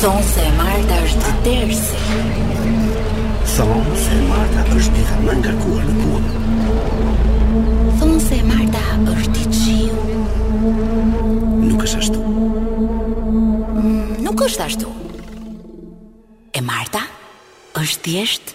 Thonë se e Marta është ditë tersi. Thonë se e Marta është dita më e ngarkuar në punë. Thonë se e Marta është ditë qiu. Nuk është ashtu. Mm, nuk është ashtu. E Marta është thjesht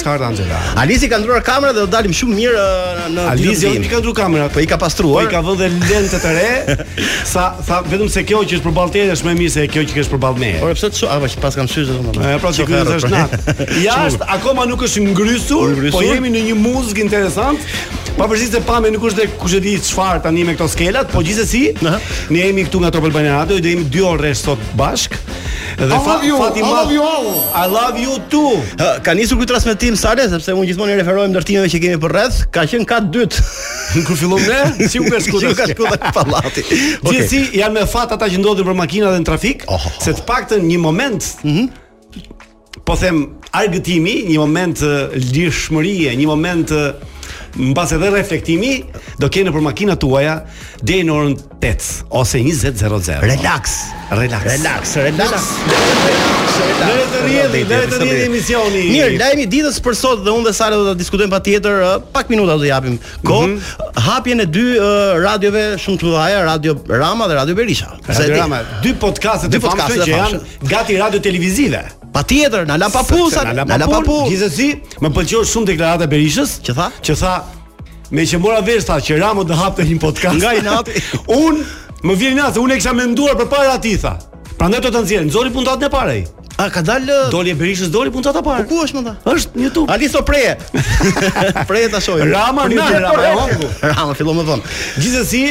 S'ka ardhur Anxhela. Alisi ka ndërruar kamerat dhe do dalim shumë mirë në Alisi jo i ka ndërruar kamerat, po i ka pastruar. Po i ka vënë dhe lente të reja. Sa tha vetëm se kjo që është përballë teje është më mirë se kjo që është përballë meje. Por pse çu, a bash pas kam shysh vetëm. Po pra ti kujt është nat. Jashtë akoma nuk është ngrysur, po jemi në një muzg interesant. Pavarësisht se pamja nuk është kushedi çfarë tani me këto skelat, po gjithsesi, ne jemi këtu nga Top Albania Radio, do jemi 2 orë rresht sot bashkë. Dhe I love you, Fatima, I love you too Ka nisur ky transmetim Sale Sepse unë gjithmonë i referohem ndërtimeve që kemi përreth Ka qenë kati i dytë Kur filluam ne, si u ka shkuta Si u ka shkuta ky pallati okay. Gjithsesi janë me fat ata që ndodhen nëpër makina dhe në trafik oh, oh, oh. Se të paktën një moment mm -hmm. po them argëtimi, një moment lirshmërie, një moment mbase dhe reflektimi do kenë nëpër makinat tuaja deri në orën 8 ose 20:00. Relax, relax, relax, relax. Lëre të rrjedhë, lëre të rrjedhë emisioni. Mirë, lajmi i ditës për sot dhe unë dhe Sara do ta diskutojmë patjetër, pak minuta do japim kohë. Mm -hmm. Hapjen e dy uh, radiove shumë të mëdha, Radio Rama dhe Radio Berisha. Radio Rama, dy podcaste të famshme që janë gati radio televizive. Patjetër, na la pa punë, sa na la pa punë. Gjithsesi, më pëlqeu shumë deklarata e Berishës, që tha, që tha me që mora vesh tha që Rama do hapte një podcast. Nga inati, un më vjen inati, un e kisha menduar përpara atij tha. Prandaj do ta nxjerr, nxori puntatën e parë ai. A ka dal Doli e Berishës doli puntata e parë. Po ku është më ta? Është në YouTube. Alis preje. Preje ta shohim. Rama në YouTube Rama e hëngri. Rama fillon më vonë. Gjithsesi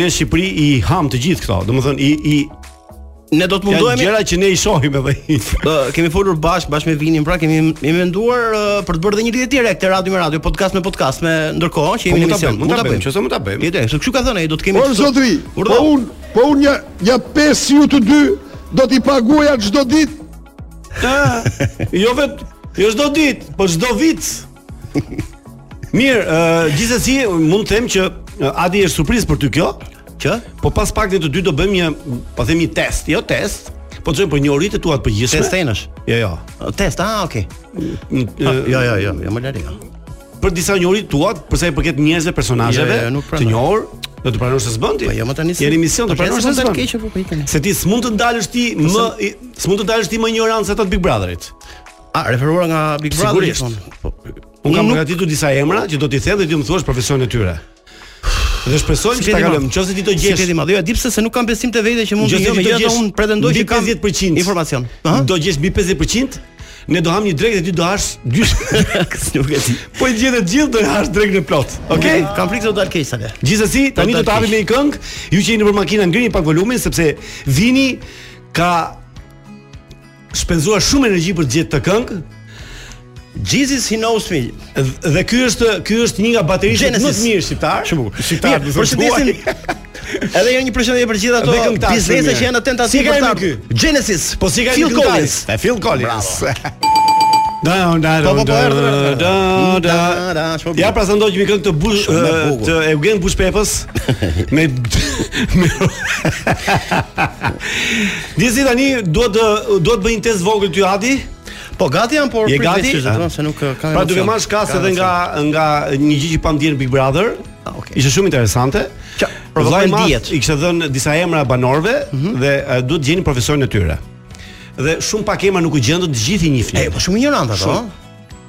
në Shqipëri i hamë të gjitha këto. Domethënë i i Ne do të mundohemi gjëra që ne i shohim edhe. Ë kemi folur bashkë bashkë me Vinin, pra kemi kemi menduar uh, për të bërë edhe një lidhje direkte radio me radio, podcast me podcast me ndërkohë që jemi po, në emision. Mund ta bëjmë, çfarë mund ta bëjmë? Jetë, kështu kështu ka thënë ai, do të kemi Por zotri, po un, po un ja ja pesë ju të dy do t'i paguaja çdo ditë. jo vetë, jo çdo ditë, po çdo vit. Mirë, uh, gjithsesi mund të them që uh, Adi është surprizë për ty kjo, që po pas pak ne të dy do bëjmë një, po themi test, jo test, po të themi për njohuritë e tua të përgjithshme. Test tenësh. Jo, jo. Test, ah, okay. Mm, jo, jo, jo, jo, jo, më lër. Jo. Për disa njohuri të tua, përsa i përket njerëzve, personazheve, jo, jo, jo, të njohur, Do të pranosh se s'bën ti? Po jo, më tani. Je në emision të po, pranosh se s'bën. Keq apo po ikën. Se ti s'mund të dalësh ti më s'mund të dalësh ti më injorant se ato të Big Brotherit. A referuar nga Big Brother Sigurisht. thon. Po, Unë kam përgatitur disa emra që do t'i them dhe ti më thuash profesionin e tyre. Dhe shpresojmë që ta kalojmë. Nëse ti do gjesh, Shiketi madh. Jo, e di pse se nuk kam besim te vetja që mund të Nëse jo, ti do megjithatë gjesh unë pretendoj që kam 50% informacion. Ëh? do gjesh mbi 50%, ne do hamë një drekë dhe ti do hash gjys. Nuk e di. po i gjete të gjithë do e hash drekën e plotë. Okej? Kam frikë se do dal keq sa le. Gjithsesi, tani do dalë të hapim keq. me një këngë. Ju që jeni nëpër makina ngrini pak volumin sepse vini ka Shpenzuar shumë energji për të gjetë këtë këngë. Jesus he knows me. Dhe ky është ky është një nga bateristët më të mirë shqiptar. Shumë bukur. Shqiptar do të thotë. Edhe një përshëndetje për gjithë ato biznese që janë në tentativë për ta. Genesis, po si ka Phil Collins. Te Phil Collins. Da, da, da, po, po, po, da, da, da, Ja pra sa ndoqëm një këngë të Bush, të Eugen Bushpepës, me... Ndjesi tani duhet të duhet të të bëj një test vogël ty Adi. Po gati jam, por je gati, të them se nuk ka. Pra duke marrë shkas edhe nga nga një gjë që pamë dje Big Brother. Ah, okay. Ishte shumë interesante. Që provojmë dijet. I kishte dhënë disa emra banorëve mm -hmm. dhe uh, duhet të gjenin profesionin e tyre. Dhe shumë pak emra nuk u gjendën të gjithë i njihnin. Po shumë injorantë ato.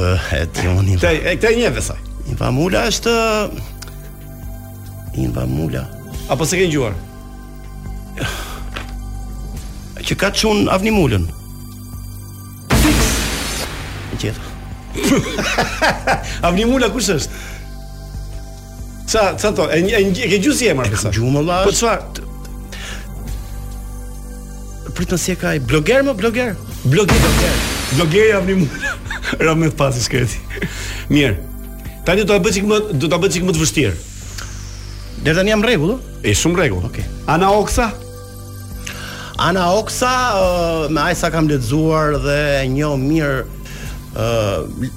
Eh, e ti unë. Te, e te një vesa. Inva Mula është Inva Mula. Apo s'e ke dëgjuar? Që ka çun Avni Mulën. Gjithë. Avni Mula kush është? Ça, ça to? E e ke dëgju si emër kësaj? Gjuhë më lash. Po çfarë? Prit se si e ka ai bloger më bloger. Bloger, bloger. Bloger Avni Mula ra më pas i shkreti. Mirë. Tani do ta bëj çik më do ta bëj çik më të vështirë. Deri tani jam rregull, e shumë rregull. Okej. Okay. Ana Oksa. Ana Oksa, uh, me aq sa kam lexuar dhe e njoh mirë, ë uh,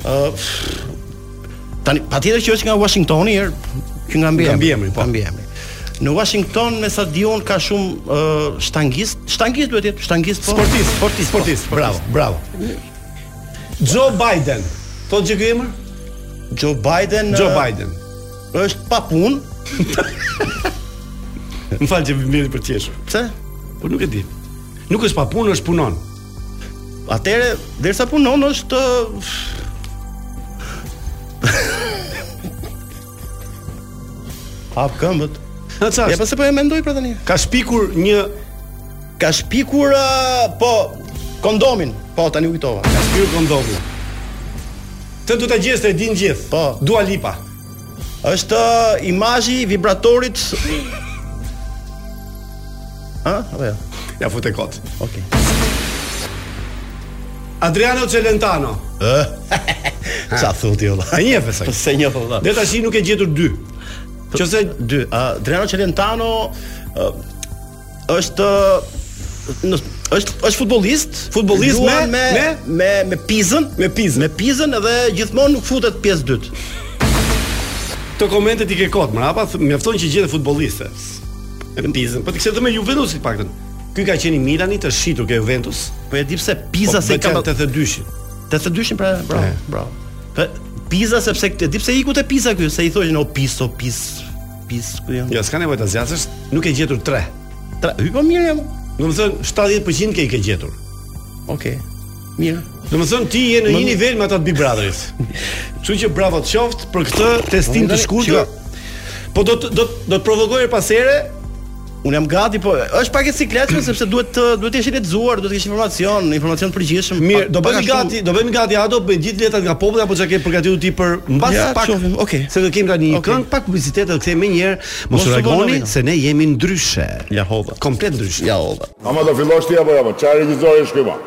Ë uh, tani patjetër që është nga Washingtoni, er, që nga mbiemri, nga mbiemri, po. mbiemri. Në Washington me sa di unë ka shumë uh, shtangist, shtangist duhet të jetë, shtangist po. Sportist, sportist, sportist. Po. Bravo, bravo. Joe Biden. Po çka ke emër? Joe Biden. Joe uh, Biden. Është pa punë. Më fal që më vjen për qeshur. Pse? Po nuk e di. Nuk është pa punë, është punon. Atëre, derisa punon është Hap këmbët. Ha çfarë? Ja pse po e mendoj për tani. Ka shpikur një ka shpikur po kondomin. Po tani u kujtova. Ka shpikur kondomin. Këtë do ta gjesh se e dinë gjithë. Po, Dua Lipa. Është uh, imazhi i vibratorit. Ha, apo jo? Ja fute kot. Okej. Adriano Celentano. Ë. Sa thotë jo. A një fesa. Po se një valla. Dhe tash nuk ke gjetur dy. Ose dy, Adriano Celentano Është është është futbollist, futbollist me me me me, me pizën, me pizën. Me pizën dhe gjithmonë nuk futet pjesë e dytë. Të komentet i ke kot, mbrapa, mjafton që gjithë futbolliste. Me pizën, po t'i kishte me Juventusin të paktën. Ky ka qenë i Milanit i shitur ke Juventus. Po e di pse piza po, se ka 82-shin. 82-shin pra, bra, bra. Piza sepse e di pse iku te piza ky, se i thoshin o piso, pis, Pis ku janë. Jo, s'ka nevojë ta zgjasësh, nuk ke gjetur 3. Tre, hy po mirë jam. Domethënë 70% ke i ke gjetur. Okej. Okay. Mirë. Domethënë ti je në një nivel me ata të Big Brotherit. Kështu që bravo të qoftë për këtë testim të shkurtër. Po do të do të do të provokoj herë pas here Unë jam gati, po është pak e sikletshme sepse duhet të duhet të jesh i lexuar, duhet të kesh informacion, informacion të përgjithshëm. Mirë, do bëjmë gati, do bëjmë gati ato me gjithë letrat nga populli apo çka ke përgatitur ti për mbas ja, pak. Shofim, okay. Se do kemi tani një okay. këngë pak publicitet do të kthehemi menjëherë. Mos u largoni se ne jemi ndryshe. Ja hova. Komplet ndryshe. Ja hova. Ama do fillosh ti apo jo? Çfarë regjizori është ky më?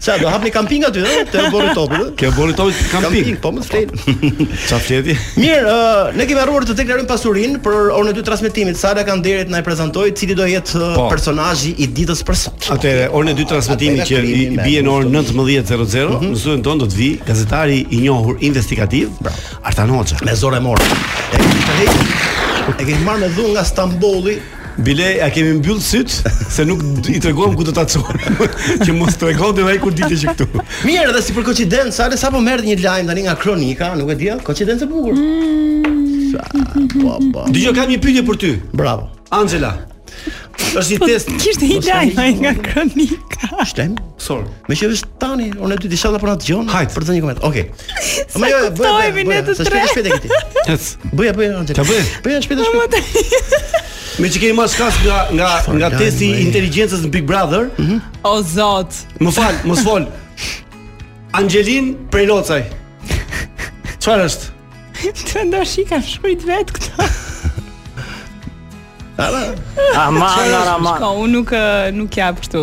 Ça do hapni kamping aty, ë? Te borri topit, ë? Kjo borri topit kamping. Kamping, po më të flet. Ça fleti? Mirë, uh, ne kemi harruar të deklarojmë pasurinë për orën e dytë transmetimit. Sara Kanderi të na e prezantojë cili do jetë uh, po. personazhi i ditës për sot. Atëherë, orën e dytë transmetimit që i bie në orën 19:00, mhm. në studion tonë do të vijë gazetari i njohur investigativ, Artan Hoxha. Me zor e morë. E kemi marrë me dhunë nga Stambolli, Bile, ia kemi mbyll syt se nuk i treguam ku do ta çojmë. që mos tregon dhe ai kur ditë që këtu. Mirë, dhe si për koinçidencë, sa le sapo mora një lajm tani nga kronika, nuk e di, koinçidencë e bukur. Mm. Edhe unë kam një pyetje për ty. Bravo. Anxhela. Është një po, test. Kishte një lajm ai nga kronika. Shtem? Sor. Meqë është tani, unë e dy disa apo na dëgjon. Për të një koment. Okej. Më jo, bëj, bëj, bëj, bëj, të tre. Shpejt e këti. Bëj, bëj, bëj, Ta bëj. Bëj, shpejt e shpejt. Meqë kemi marrë shkas nga nga nga testi i inteligjencës në Big Brother. Mhm. O zot. Më fal, më fal. Angjelin Preljocaj. Çfarë është? Të ndosh i kam shkrujt vetë këta Aman, aman Shka, unë nuk, nuk jap kështu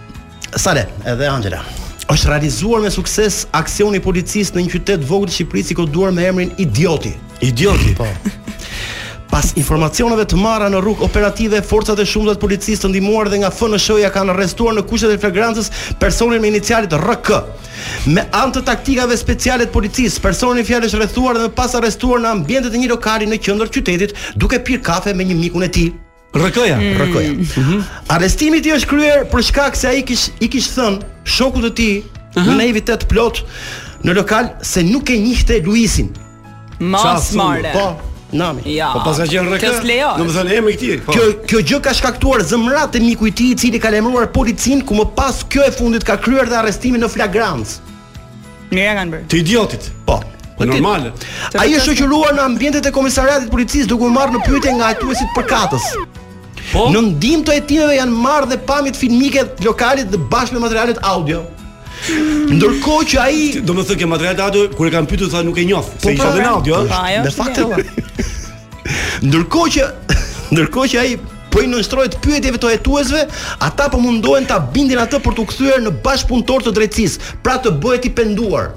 Sale, edhe Anxhela. Është realizuar me sukses aksioni i policisë në një qytet të vogël të Shqipërisë i koduar me emrin Idioti. Idioti. Po. Pas informacioneve të marra në rrugë operative, forcat e shumta të policisë të ndihmuar dhe nga FNSH-ja kanë arrestuar në kushtet e flagrancës personin me inicialet RK. Me anë të taktikave speciale të policisë, personi në fjalë është rrethuar dhe më pas arrestuar në ambientet e një lokali në qendër të qytetit, duke pirë kafe me një mikun e tij. RK-ja, mm. RK-ja. Mm -hmm. Arrestimi i tij është kryer për shkak se ai kish i kish thënë shokut të tij uh -huh. në naivitet të plotë në lokal se nuk e njihte Luizin. Masë madhe. Po, nami. Ja. Po paska qenë RK. Kjo s'lejohet. Do të thonë emri i tij. Po. Kjo kjo gjë ka shkaktuar zemëratën e mikut i tij, i cili ka lajmëruar policinë, ku më pas kjo e fundit ka kryer dhe arrestimin në flagrancë. Mirë e kanë bërë. Të idiotit. Po. Po normale. Ai është shoqëruar në ambientet e komisariatit të policisë duke u marrë në pyetje nga hetuesit përkatës. Po. Në ndihmë të hetimeve janë marrë dhe pamjet filmike të lokalit dhe bashkë me materialet audio. Ndërkohë që ai, domethënë që materialet audio kur e kanë pyetur tha nuk e njoh, po, se ishte pra, në audio. Në fakt. Ndërkohë që ndërkohë që ai Po i nënshtrohet pyetjeve të hetuesve, ata po mundohen ta bindin atë për t'u kthyer në bashkëpunëtor të drejtësisë, pra të bëhet i penduar.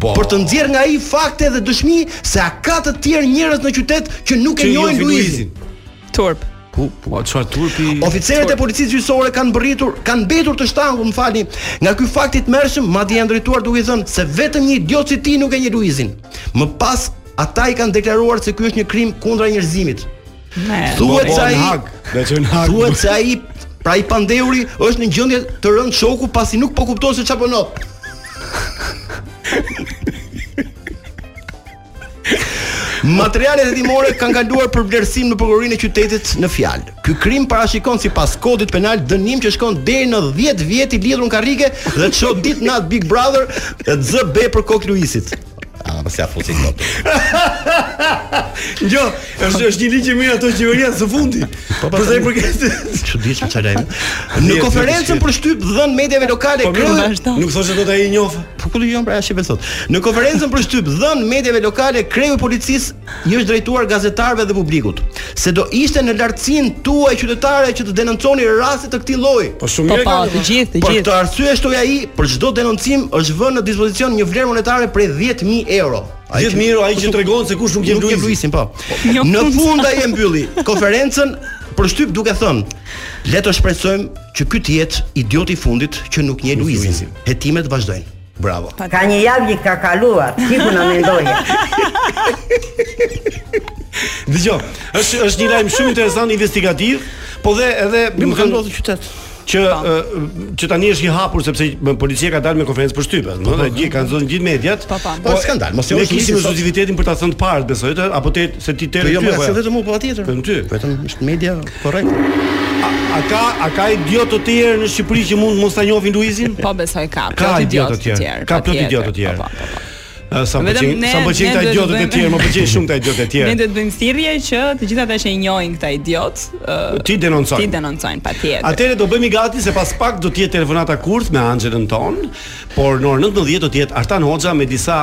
Bo. Për të nxjerrë nga ai fakte dhe dëshmi se a ka të tjerë njerëz në qytet që nuk e njohin Luizin. Turp. Po po çfarë turpi? Oficerët e policisë gjyqësore kanë mbërritur, kanë mbetur të shtangur, më falni, nga ky fakt i tmerrshëm, madje i janë drejtuar duke i thënë se vetëm një idiot si ti nuk e njeh Luizin. Më pas ata i kanë deklaruar se ky është një krim kundra njerëzimit. Thuhet se ai në Ten Hag. Thuhet se ai pra i pandehuri është në gjendje të rëndë shoku pasi nuk po kupton se çfarë po ndodh. Materialet hetimore kanë kaluar për vlerësim në prokurorinë e qytetit në fjalë. Ky krim parashikon sipas kodit penal dënim që shkon deri në 10 vjet i lidhur në karrige dhe sheh ditë natë Big Brother dhe zë be për kokë të Luizit. A po s'ia fusin kot. Jo, është është një ligj i miratoi qeveria së fundi. Po po. Përsa i përket çuditshëm çfarë lajm. Në konferencën për shtyp dhënë mediave lokale po, kreu nuk thoshte dot ai e njoh. Po ku do jon pra as i besot. Në konferencën për shtyp dhënë mediave lokale kreu i policisë I është drejtuar gazetarëve dhe publikut, se do ishte në lartësinë tuaj qytetare që të denonconi raste të këtij lloji. Po shumë mirë kanë. Të gjithë, të gjithë. Për këtë arsye shtoi ai, për çdo denoncim është vënë në dispozicion një vlerë monetare prej dhjetë mijë euro. Dhjetë mijë, ai që tregon se kush nuk njeh Luizin. Nuk njeh Luizin, po. Në fund ai e mbylli konferencën për shtyp duke thënë, le të shpresojmë që ky të jetë idioti i fundit që nuk njeh Luizin. Hetimet vazhdojnë. Bravo. Ka një javë që ka kaluar, sikur na mendoje. Dëgjo, është është një lajm shumë interesant investigativ, po dhe edhe më kanë ndodhur qytet që po. që tani është i hapur sepse policia ka dalë me konferencë për shtyp, do të thotë kanë zënë gjithë mediat. Po, po. po skandal, mos e kishim ekskluzivitetin për ta thënë të parët, besoj të apo te se ti te. Jo, jo, vetëm unë po atjetër. Vetëm ty. Vetëm është media. Korrekt. A ka a ka idiotë të tjerë në Shqipëri që mund të mos ta njohin Luizin? Po besoj ka. Ka idiotë të tjerë. Ka plot idiotë të tjerë. Po, po, po. Sa më pëlqen, sa më pëlqen kta idiotë të tjerë, më pëlqen shumë kta idiotë të tjerë. Ne do të bëjmë thirrje që të gjithë ata që i njohin këta idiotë, t'i denoncojnë. T'i denoncojnë patjetër. Atëherë do bëhemi gati se pas pak do të jetë telefonata kurth me Anxhelën tonë, por në orën 19 do të jetë Artan Hoxha me disa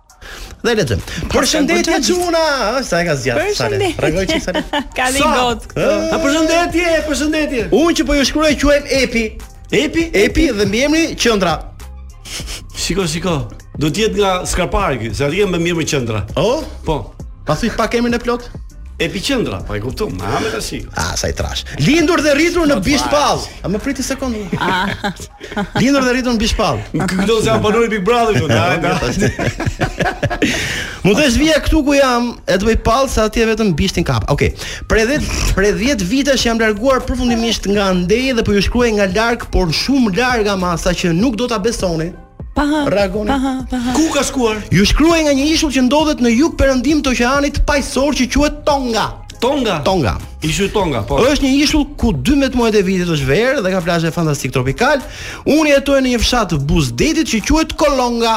Dhe le të. Përshëndetje çuna. Sa e ka zgjat sa. Tregoje çik sa. Ka një gocë këtu. Ha përshëndetje, përshëndetje. Unë që po ju shkruaj quhem Epi. Epi, Epi dhe mbiemri Qendra. Shiko, shiko. Do të jetë nga Skrapari ky, se atje mbiemri me Qendra. Oh? Po. Pa shih pak emrin e plotë. Epi Qendra, po e kuptoj. Ma me tash. Ah, sa i trashë. Lindur dhe rritur në Bishtpallë. A më prit një sekondë. Ah. Lindur dhe rritur në Bishtpallë. Këto janë banorë Big Brother këtu. Hajde. Mund të vija këtu ku jam, e të bëj pallë se atje vetëm bishtin kap. Okej. Okay. Prej 10 prej 10 vitesh jam larguar përfundimisht nga andej dhe po ju shkruaj nga larg, por shumë larg ama sa që nuk do ta besoni. Paha, reagoni. Paha, paha. Ku ka shkuar? Ju shkruaj nga një ishull që ndodhet në jugperëndim të Oqeanit Paqësor që quhet Tonga. Tonga. Tonga. Ishulli Tonga, po. Është një ishull ku 12 muajt e vitit është verë dhe ka plazhe fantastike tropikale. Unë jetoj në një fshat buzë detit që quhet Kolonga.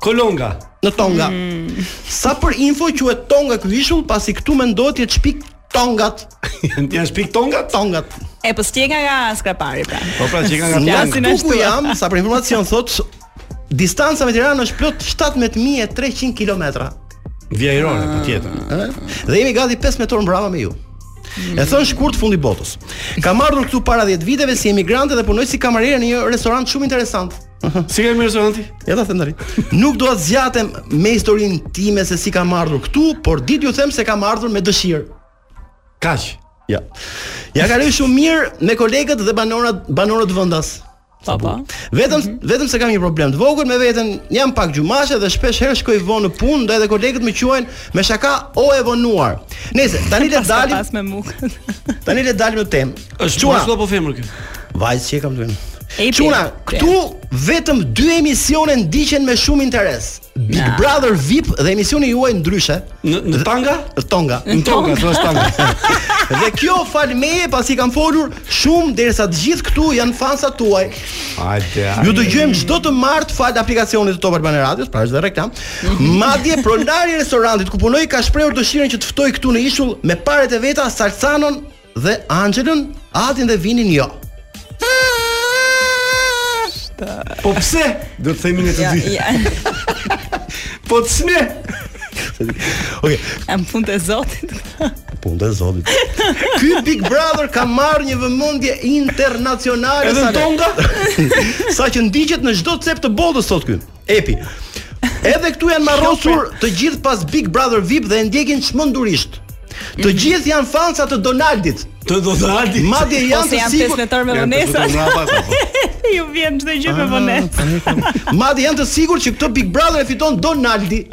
Kolonga në Tonga. Mm. Sa për info quhet Tonga ky ishull, pasi këtu mendohet të jenë shpik Tongat. Aty janë shpik Tongat? Tongat. E po s'qenka nga Skrapari pra. Po pra qenka nga Tonga. Nga ku jam, sa për informacion thotë Distanca me Tiranën është plot 17300 kilometra. Vijë ajrore, ah. patjetër. Ëh? Dhe jemi gati 15 orë mbrapa me ju. E thënë shkurt fundi i botës. Kam ardhur këtu para 10 viteve si emigrante dhe punoj si kamariere në një restorant shumë interesant. Si ka mirë zonti? Ja ta them tani. Nuk dua të zgjatem me historinë time se si kam ardhur këtu, por di t'ju them se kam ardhur me dëshirë. Kaq. Ia. Ia kaloj shumë mirë me kolegët dhe banorët banorët vendas. Pa, pa. Vetëm mhm. vetëm se kam një problem të vogël me veten, jam pak gjumashe dhe shpesh herë shkoj vonë në punë, ndaj edhe kolegët më quajnë me shaka o e vonuar. Nëse tani le të dalim. Pas me mukën. Tani le të dalim në temë. Është çun apo femër ky? Vajzë që kam thënë. Çuna, këtu vetëm dy emisione ndiqen me shumë interes. Big Nah. Brother VIP dhe emisioni juaj ndryshe Në në tanga? Tonga. Në Tonga, thua Tonga. dhe kjo falë meje pasi kam folur shumë derisa të gjithë këtu janë fansa tuaj. Hajde. Ju dëgjojmë çdo të martë falë aplikacionit të Top Albania Radios, pra është dhe reklamë. Madje pronari i restorantit ku punoj ka shprehur dëshirën që të ftojë këtu në ishull me paratë e veta Salsanon dhe Anxhelën, Adin dhe Vinin jo. Po pse? Do të themi ne të dy. Ja, ja. po ç'ne? Okej. Am punë të Zotit. Punë të Zotit. Ky Big Brother ka marrë një vëmendje internacionale sa. Edhe tonga. sa që ndiqet në çdo cep të botës sot këtu. E pra. Edhe këtu janë marrosur të gjithë pas Big Brother VIP dhe e ndjekin çmendurisht. Të mhm. gjithë janë fansa të Donaldit. Të Donaldit. Madje po janë të sigurt. Po me vonesa. Ju vjen çdo gjë me ah, vonesë. Madje janë të sigurt që këtë Big Brother e fiton Donaldi.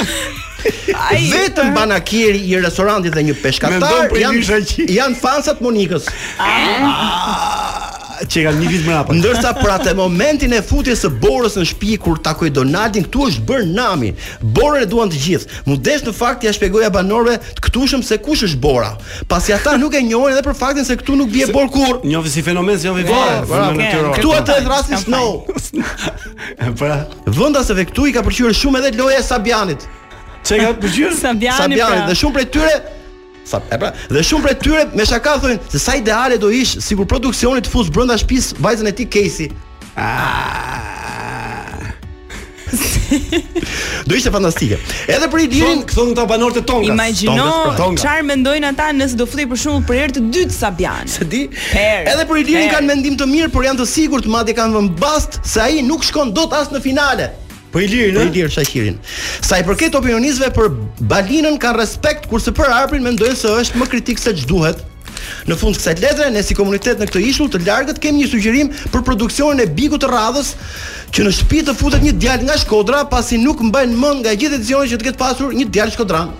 Ai vetëm banakieri i restorantit dhe një peshkatar janë janë fansa të Monikës. Ah. Që kanë një vit mbrapa. Ndërsa për atë momentin e futjes së Borës në shtëpi kur takoi Donaldin, këtu është bërë nami. Borën e duan të gjithë. Mu desh në fakt t'ia shpjegoja banorëve të këtushëm se kush është Bora, pasi ata nuk e njohin edhe për faktin se këtu nuk bie borë kurrë. S'e njohin si fenomen, s'e njohin po, fare. Po, fenomen natyror. Këtu atë e thrasin snow. Pra, vendasve këtu i ka pëlqyer shumë edhe loja e Sabianit. Ç'i ka pëlqyer? Sabianit pra. dhe shumë prej tyre Sa, e pra, dhe shumë prej tyre me shaka thonë se sa ideale do ish sikur produksioni të fusë brenda shtëpisë vajzën e tij Kejsi. Ah. Do ishte fantastike. Edhe për Ilirin, këto janë nga banorët e Tongas. Imagjino pra. çfarë mendojnë ata nëse do futej për shembull për herë të dytë Sabian. S'e di? Por, edhe për Ilirin kanë mendim të mirë, por janë të sigurt madje kanë vënë bast se ai nuk shkon dot as në finale. Për Ilirin, për Ilir Shaqirin. Sa i përket opinionistëve për Balinën kanë respekt, kurse për Arbrin mendojnë se është më kritik se ç'duhet. Në fund të kësaj letre, ne si komunitet në këtë ishull të largët kemi një sugjerim për produksionin e Bigut të radhës, që në shtëpi të futet një djalë nga Shkodra, pasi nuk mbajnë mend nga gjithë edicionet që të ketë pasur një djalë shkodran.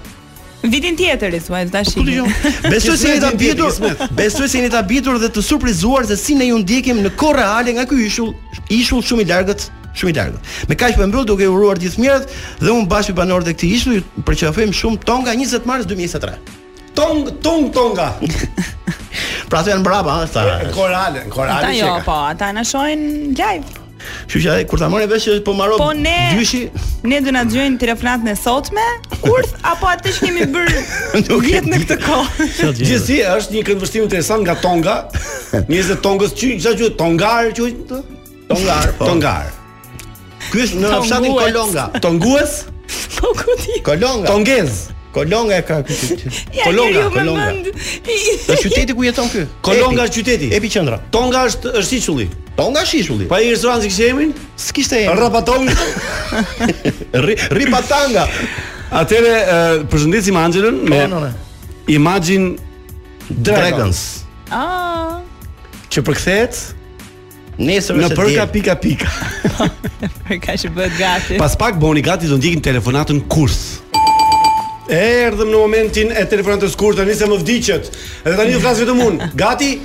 Vitin tjetër i thuajnë tash. Ku dëgjon? Besoj se jeni të habitur, besoj se jeni të habitur dhe të surprizuar se si ne ju ndjekim në kohë reale nga ky ishull, ishull shumë i largët, shumë i largët. Me kaq po e mbyll duke ju uruar gjithë të mirat dhe unë bashkë me banorët e këtij ishulli ju përqafojmë shumë Tonga 20 mars 2023. Tong tong tonga. pra ato janë mbrapa, ëh, ata. Në kohë reale, në kohë reale. Ata jo, po, ata na shohin live. Kështu që ai kur ta marrin vesh që është po mbaro po ne, dyshi. Ne do na dëgjojnë telefonat në sotme, kurth apo atë që kemi bër nuk jet në këtë kohë. Gjithsesi është një këndvështrim interesant nga Tonga. Njerëzit e Tongës çu, çfarë quhet Tongar çu? Tongar, po. Tongar. Ky është në fshatin Kolonga. Tongues? Po ku ti? Kolonga. Tongez. Kolonga e ka këtë. Ja, Kolonga, Kolonga. Është qyteti ku jeton ky. Kolonga është qyteti. Epi qendra. Tonga është ishulli. Tonga është ishulli. Po ai restoranti si e kishte emrin? S'kishte emrin. Rrapatong. Rripatanga. Atëherë përshëndesim Anxhelën me po, Imagine Dragons. Ah. Që përkthehet Nesër në përka pika pika. Përka që bëhet gati. Pas pak boni gati do ndjekim telefonatën kurth. Erdhëm në momentin e telefonatës kurth, tani se më vdiqët. Edhe tani do flas vetëm unë. Gati?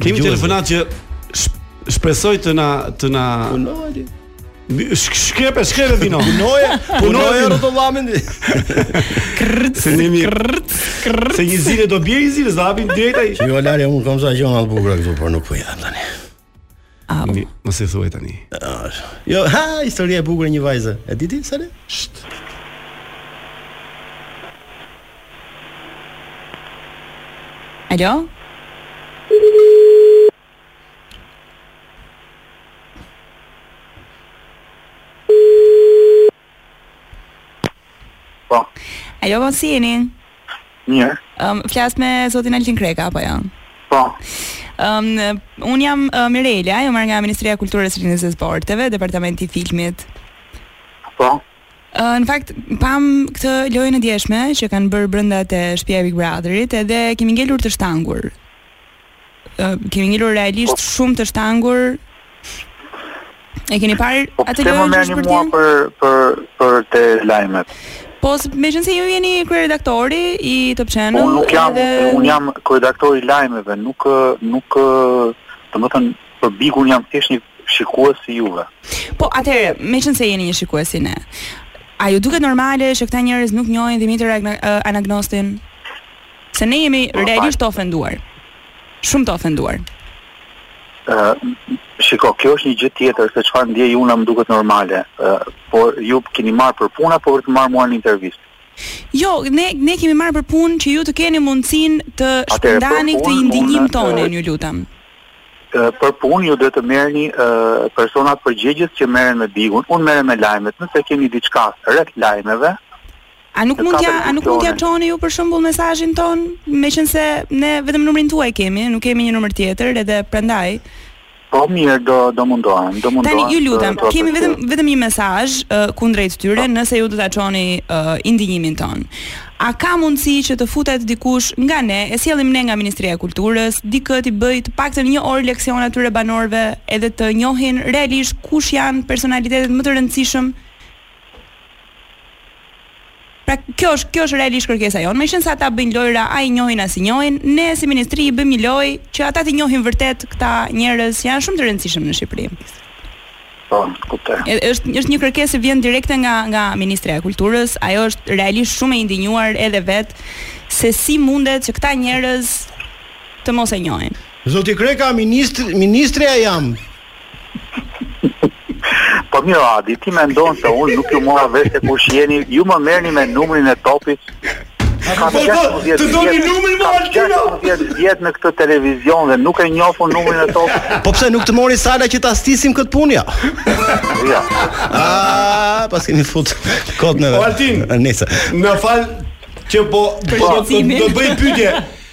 Kemi telefonatë që shpresoj të na të na punojë. Shkrepe, shkrepe vino. Punoje, punoje rrotullamen. Krrt, se nimi. Krrt, krrt. Se një zile do bie një zile, zapin drejt ai. Jo, Lari, unë kam sa gjëra të bukura këtu, por nuk po i them tani. Au. Mi, mos e thuaj tani. Jo, ha, historia e bukur e një vajze. E di ti, Sale? Sht. Alo? Po. Alo, po si jeni? Mirë. Um, flas me zotin Altin Kreka apo jo? Po. Um, un jam uh, Mirela, ju marr nga Ministria e Kulturës, Rinësisë dhe Sporteve, Departamenti i Filmit. Po. Në fakt pam këtë lojën e djeshme që kanë bërë brenda te shtëpia e Big Brotherit, edhe kemi ngelur të shtangur. Kemi ngelur realisht po. shumë të shtangur. E keni parë po, atë lojë që është për të për për për të lajmet. Po, me qënë se ju jeni kryeredaktori i Top Channel... Unë nuk jam, edhe... unë jam kryeredaktori i lajmeve, nuk, nuk, domethënë, Për Bigun jam thjesht një shikues si juve. Po atëherë, meqenëse jeni një shikues si ne, a ju duket normale që këta njerëz nuk njohin Dimitër Anagnostin? Se ne jemi realisht të ofenduar. Shumë të ofenduar. Uh, shiko, kjo është një gjë tjetër se çfarë ndjej unë a më duket normale. Uh, por ju keni marrë për punë apo për të marrë mua në intervistë? Jo, ne ne kemi marrë për punë që ju të keni mundësinë të shpërndani këtë indinjim tonë, ju lutem. për punë ju duhet të merrni personat përgjegjës që merren me bigun. Unë merrem me lajmet. Nëse keni diçka rreth lajmeve, A nuk mund t'ia a nuk mund t'ia çoni ju për shembull mesazhin ton, meqenëse ne vetëm numrin tuaj kemi, nuk kemi një numër tjetër edhe prandaj. Po mirë, do do mundohem, do mundohem. Tani ju lutem, kemi vetëm vetëm një mesazh uh, kundrejt tyre, nëse ju do ta çoni uh, indinjimin ton. A ka mundësi që të futet dikush nga ne, e sjellim ne nga Ministria e Kulturës, dikë t'i bëjë të paktën një orë leksion atyre banorëve edhe të njohin realisht kush janë personalitetet më të rëndësishëm Pra kjo është kjo është realisht kërkesa jonë. Meqenëse ata bëjnë lojra, a i njohin as i njohin, ne si ministri i bëjmë një lojë që ata t'i njohin vërtet këta njerëz që janë shumë të rëndësishëm në Shqipëri. Po, kuptoj. Ë, është është një kërkesë që vjen direkte nga nga Ministria e Kulturës. Ajo është realisht shumë e indinjuar edhe vetë se si mundet që këta njerëz të mos e njohin. Zoti Kreka, ministri, ministrja jam. Po mirë Adi, ti mendon se unë nuk ju mora vesh se kush jeni, ju më merrni me numrin e topit Kam 16 vjet. Të doni numrin më Altin? Kam 16 vjet në këtë televizion dhe nuk e njoh unë numrin e topit. Po pse nuk të mori Sara që ta stisim këtë punë ja? Ja. Ah, pas kemi fut kot ne. Altin. Nëse. Më fal që po do të bëj pyetje.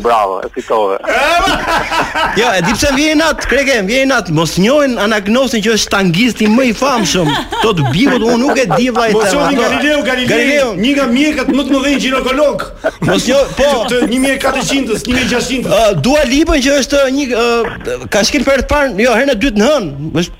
Bravo, e fitove. Jo, e di pse më vjen inat, Kreka, më vjen inat, mos njohin Anagnostin që është tangisti më i famshëm. To të bimut unë nuk e di vllai të. Mos njohin Galileo Galilein, një nga mjekët më të mëdhenj gjinekologë. Mos njoh, po, të 1400-s, 1600-s. Dua Lipën që është një ka shkelë për të parë, jo, herën e dytë në hënë. Është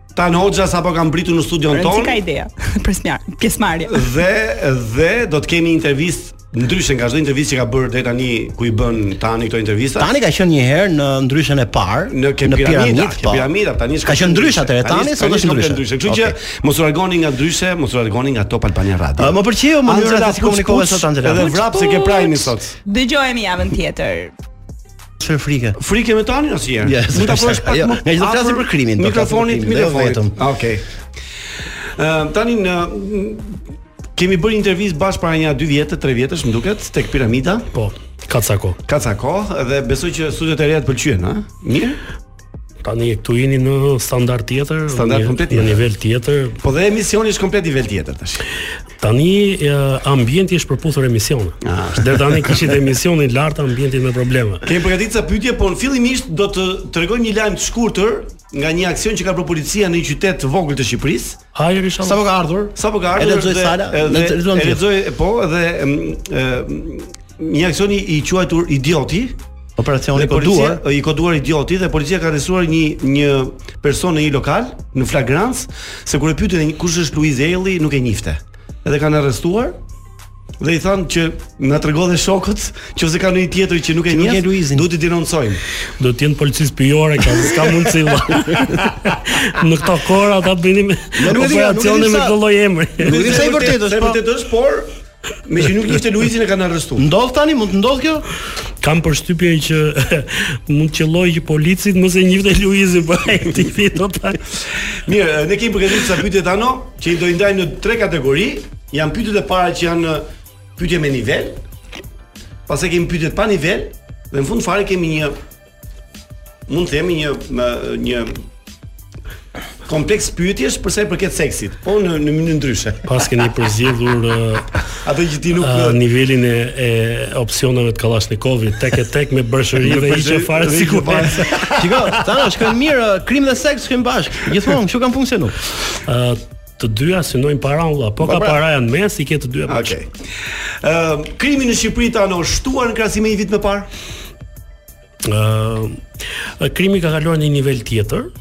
Tan Hoxha sapo ka mbërritur në studion tonë. Si ka ideja? Pjesëmarrja, pjesëmarrja. Dhe dhe do të kemi intervistë ndryshe nga çdo intervistë që ka bërë deri tani ku i bën tani këto intervista. Tani ka qenë një herë në ndryshën e parë në, në piramida, në po. piramida, tani është ka qenë ndryshe atëherë tani, sot është ndryshe. ndryshe. Kështu okay. që mos u largoni nga ndryshe, mos u largoni nga Top Albania Radio. Uh, më pëlqeu mënyra se si komunikove sot Anxhela. Edhe vrap se ke prajmin sot. Dëgjohemi javën tjetër. Çfarë frike? Frike me tani asnjëherë. Ja, Mund ta bësh pak jo, më. Ne do flasim për krimin, po mikrofonit, jo mikrofonit. Vetëm. Ah, okej. Ëm tani ne kemi bërë intervistë bashkë para një 2 vjet, 3 vjetësh, më duket, tek piramida. Po. Ka ca kohë. Ka ca kohë dhe besoj që studiot e reja të pëlqyen, ha? Mirë. Tani këtu jeni në standard tjetër, standard një, komplet tjetër. Në nivel tjetër. Po dhe emisioni është komplet nivel tjetër tash. Tani ambienti është përputhur me emisionin. Ah. Deri tani kishit emisionin lart ambientin me probleme. Kemi përgatitur ca pyetje, por fillimisht do të tregojmë një lajm të shkurtër nga një aksion që ka bërë policia në një qytet të vogël të Shqipërisë. Hajr ishalla. Sapo ka ardhur, sapo ka ardhur. Edhe lexoj Sala, edhe edhe lexoj, po, edhe një aksion i quajtur idioti. Operacioni i koduar, i koduar idioti dhe policia ka arrestuar një një person në një lokal në flagrancë se kur e pyetën kush është Luiz Ejlli, nuk e njihte. Edhe kanë arrestuar, Dhe i thanë që na trego dhe shokët, nëse ka ndonjë tjetër që nuk e njeh, duhet të denoncojmë. Do të jenë policia pyjore, ka s'ka mundësi. Në këto kohëra ata bënin operacione me këtë lloj emri. Nuk e di sa i vërtetë është, po. Vërtetë është, por Meqë nuk njifte Luizin e kanë arrestu Ndodh tani, mund të ndodh kjo? Kam përshtypje që mund të qëlloj që policët më s'e njifte Luizin për e ti fito ta Mirë, ne kemi përzgjedhë ca pyetje, Ano, që i do ndajmë në tre kategori Janë pyetjet e para që janë pyetje me nivel. Pastaj kemi pyetjet pa nivel dhe në fund fare kemi një mund të themi një më, një kompleks pyetjesh për sa i përket seksit, po në në mënyrë ndryshe. Paskeni përzgjedhur atë që ti nuk uh, nivelin e, e opsioneve të Kalashnikovit tek e tek me brëshëri dhe hiqe fare sikur. Shiko, tani shkojnë mirë, krim dhe seks shkojnë bashkë. Gjithmonë, kështu kanë funksionuar. Ë uh, Të dyja synojnë para vallaj, po, po ka pra, para në mes i ke të dyja. Okej. Okay. Ëm uh, krimi në Shqipëri tani është shtuar në krahasim me një vit më parë. Ëm uh, krimi ka kaluar në një nivel tjetër.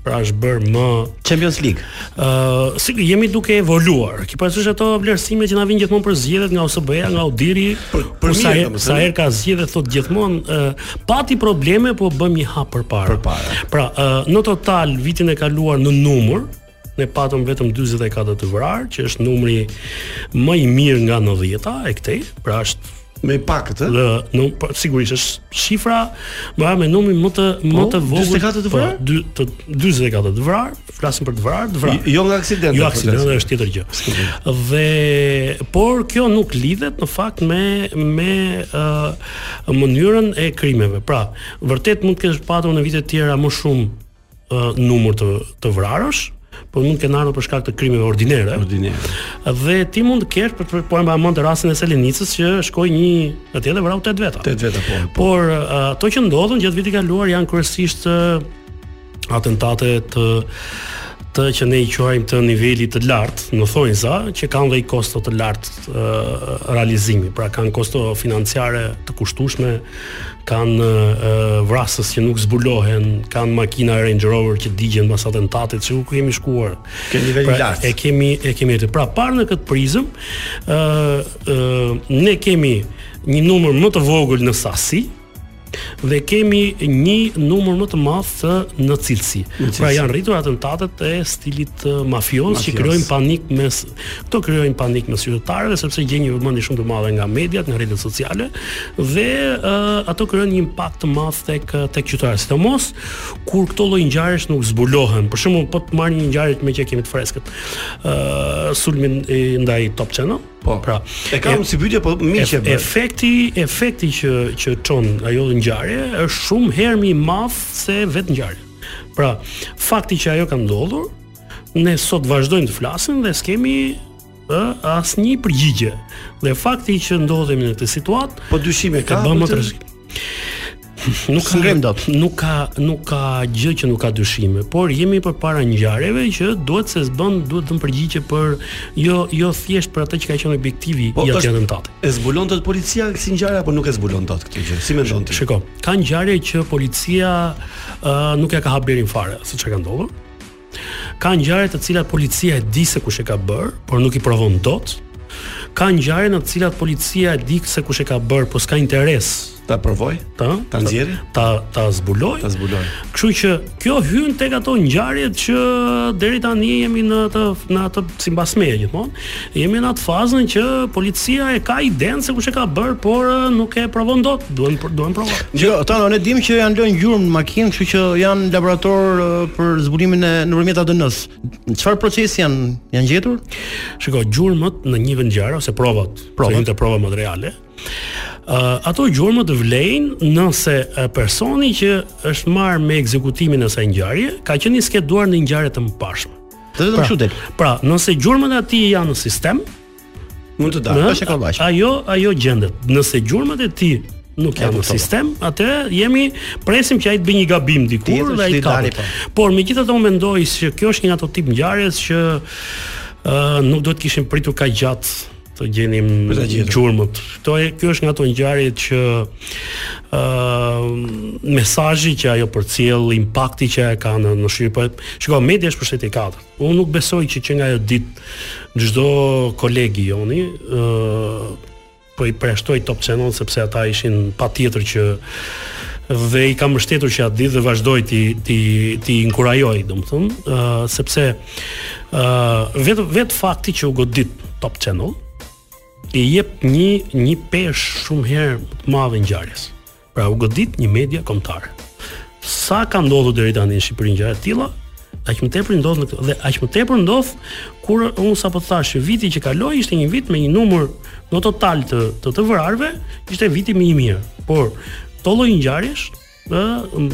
Pra është bërë më Champions League. Ë uh, si jemi duke evoluar. Ki parasysh ato vlerësime që na vijnë gjithmonë për zgjedhjet nga OSBE-ja, nga ODIHR-i, për, për sa herë sa herë ka zgjedhje thotë gjithmonë uh, Pati probleme, po bëmë një hap përpara. Përpara. Pra, në total vitin e kaluar në numër ne patëm vetëm 44 të vrarë, që është numri më i mirë nga 90-ta e këtej, pra është më e pakët. Në, në po, sigurisht është shifra më me numrin më të po, më të vogël. 44 të vrarë? Po, 44 të vrarë. flasim për të vrarë, të vrarë. Jo nga aksidenti. Jo, aksidenti është tjetër gjë. Dhe por kjo nuk lidhet në fakt me me ë uh, mënyrën e krimeve. Pra, vërtet mund të kesh patur në vite të tjera më shumë uh, numër të të vrarësh, por mund të kenë ardhur për shkak të krimeve ordinere. Ordinere. Dhe ti mund të kesh për po e mbaj mend rastin e Selenicës që shkoi një atje dhe vrau 8 veta. 8 veta po. Por ato që ndodhën gjatë vitit të kaluar janë kryesisht atentate të të që ne i quajmë të nivelit të lartë, në thonjza, që kanë dhe një kosto të lartë e, realizimi, pra kanë kosto financiare të kushtushme, kanë e, vrasës që nuk zbulohen, kanë makina e Range Rover që digjen pas atentatit, që ku kemi shkuar. Ke nivel pra, lartë. E kemi, e kemi të. Pra, parë në këtë prizëm, e, e, ne kemi një numër më të vogël në sasi, dhe kemi një numër më të madh të në cilësi. Pra janë rritur atentatet e stilit mafioz që krijojnë panik mes këto krijojnë panik mes qytetarëve sepse gjejnë një vëmendje shumë të madhe nga mediat, nga rrjetet sociale dhe uh, ato krijojnë një impakt të madh tek tek qytetarët. Sidomos kur këto lloj ngjarjesh nuk zbulohen. Për shembull, po të marr një ngjarje meqë kemi të freskët. ë uh, sulmin ndaj Top Channel, Po, pra, e kam e, si pyetje, po miqtë. E, efekti, efekti që që çon ajo ngjarje është shumë herë më i madh se vetë ngjarja. Pra, fakti që ajo ka ndodhur, ne sot vazhdojmë të flasim dhe s'kemi ë asnjë përgjigje. Dhe fakti që ndodhemi në këtë situatë, po dyshime ka. Të bëmë të nuk ka ngjarje dot. Nuk ka nuk ka gjë që nuk ka dyshime, por jemi përpara ngjarjeve që duhet sesbën, duhet të kemi përgjigje për jo jo thjesht për atë që ka qenë objektivi po, i atij atentati. E zbulon dot policia si ngjarje apo nuk e zbulon dot këtë gjë? Si mendon ti? Shiko, ka ngjarje që policia uh, nuk e ka haberin fare se çka ka ndodhur. Ka ngjarje të cilat policia e di se kush e ka bër, por nuk i provon dot. Ka ngjarje në të cilat policia e di se kush e ka bër, por s'ka interes ta provojë, ta ta nxjerrë, ta ta zbulojë, ta zbulojë. Kështu që kjo hyn tek ato ngjarje që deri tani jemi në atë në atë sipas meje gjithmonë. Jemi në atë fazën që policia e ka idenë se kush e ka bërë, por nuk e provon dot. Duhen duhen prova. Jo, ata ne dimë që janë lënë gjurmë në makinë, kështu që janë laborator për zbulimin e nëpërmjet ADN-s. Çfarë procesi janë janë gjetur? Shiko, gjurmët në një vendngjarje ose provat, provat e prova materiale. Uh, ato gjurmë të vlejnë nëse uh, personi që është marrë me ekzekutimin e asaj ngjarje ka qenë i skeduar në ngjarje të mëparshme. Të vetëm pra, kështu del. Pra, nëse gjurmët e atij janë në sistem, mund të dalë. Është e kollaj. Ajo ajo gjendet. Nëse gjurmët e tij nuk janë në sistem, atëherë jemi presim që ai të bëjë një gabim dikur dhe ai të dalë. Po. Por megjithatë unë mendoj se kjo është një ato tip ngjarjes që ë uh, nuk duhet të kishim pritur kaq gjatë të gjenim gjurmët. Këto e kjo është nga ato ngjarje që ë uh, mesazhi që ajo përcjell, impakti që ajo ka në në shqip. Po shiko media është pushteti i katërt. Unë nuk besoj që që nga ajo ditë çdo koleg i joni ë uh, po i përjashtoj Top Channel sepse ata ishin patjetër që dhe i kam mbështetur që atë ditë dhe vazhdoj t'i t'i t'i inkurajoj, domethënë, ë uh, sepse Ë uh, vetë vetë fakti që u godit Top Channel i jep një një peshë shumë herë të madhe ngjarjes. Pra u godit një media kombëtare. Sa ka ndodhur deri tani në Shqipëri ngjarje të tilla, aq më tepër ndodh në këtë dhe aq më tepër ndodh kur unë sapo thashë që viti që kaloi ishte një vit me një numër në total të të, të vrarëve, ishte viti më i mirë. Por këto lloj ngjarjesh ë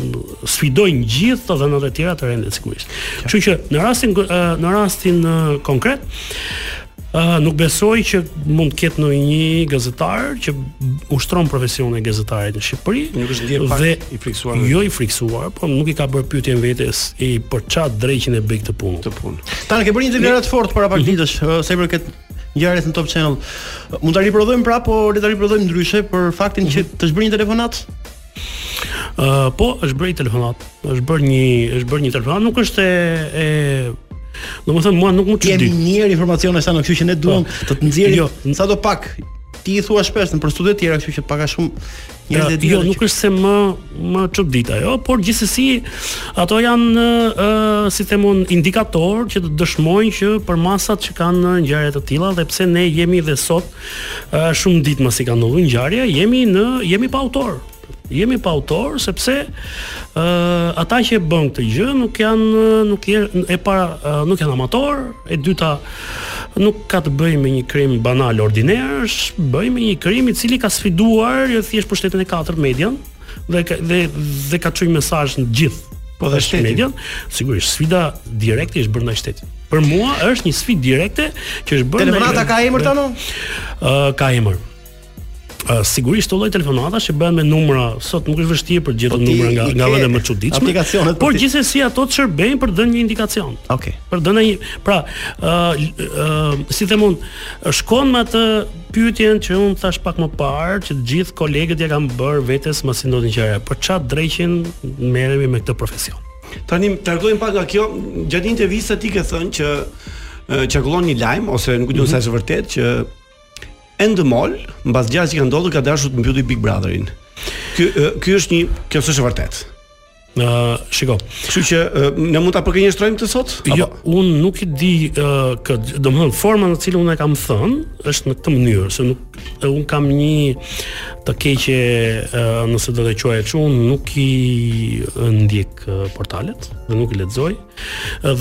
sfidojnë gjithë të dhënat e tjera të rendit të sigurisë. Kështu që në rastin në rastin konkret Uh, nuk besoj që mund të ketë ndonjë gazetar që ushtron profesionin e gazetarit në Shqipëri. Nuk është ndjerë pak dhe i friksuar. Jo i friksuar, por nuk i ka bërë pyetjen vetes se për çfarë dreqin e bëj këtë punë. Këtë punë. Tanë ke bërë një deklaratë të fortë para pak mhm. ditësh, uh, sa i përket ngjarjes në Top Channel. Mund ta riprodhojmë prapë, po le ta riprodhojmë ndryshe për faktin që mhm. të është bërë një telefonatë? Ë uh, po, është bërë një telefonatë. Është bërë një, është bërë një telefonatë, nuk është e e Domethënë, mua nuk më çudit. Kemi njerëz informacione sa në kështu që ne duam po. Të të nxjerrim jo, sado pak Ti i thua shpesh nëpër studiot e tjera kështu që pak a shumë Njerë dhe tjera Jo, nuk është se më, më çudit ajo, Por gjithsesi ato janë uh, Si të themi indikatorë që të dëshmojnë që përmasat që kanë ngjarje të tilla Dhe pse ne jemi dhe sot Uh, shumë ditë mbasi ka ndodhur ngjarja, jemi në jemi pa autor. Jemi pa autor sepse ë uh, ata që e bënë këtë gjë nuk janë nuk janë e para uh, nuk janë amatorë, e dyta nuk ka të bëjë me një krim banal ordiner, ka të bëjë me një krim i cili ka sfiduar jo thjesht pushtetin e katërt median, dhe ka, dhe dhe ka çuar mesazh në gjithë po dhe shtetin. Median, sigurisht sfida direkte është bërë ndaj shtetit. Për mua është një sfidë direkte që është bërë. Telefonata ka emër tani? Ë ka emër. Uh, sigurisht këto lloj telefonatash që bëhen me numra sot nuk është vështirë për të gjetur po numra nga nga vende më të çuditshme aplikacionet po por gjithsesi ato të shërbejnë për të dhënë një indikacion okej okay. për të dhënë një pra uh, uh, si të them unë shkon me atë Pyetjen që unë thashë pak më parë, që të gjithë kolegët ia kanë bërë vetes mbasi ndodhi ngjarja, për çfarë dreqin merremi me këtë profesion. Tani tregomë pak nga kjo, gjatë një interviste ti ke thënë që qarkullon një lajm ose nuk e di mhm. sa është e vërtetë që Endemol, mbas gjësë që ka ndodhur ka dashur të mbyllë Big Brotherin. Ky ky është një, kjo s'është e vërtetë. Ë, uh, shiko. Kështu që uh, ne mund ta përgënjeshtrojmë këtë sot? Jo, unë nuk i di ë uh, kë, domethënë forma në cilën unë e kam thënë është në këtë mënyrë, se nuk e unë kam një të keqe uh, nëse do ta quaj kështu, unë nuk i ndjek uh, portalet dhe nuk i lexoj.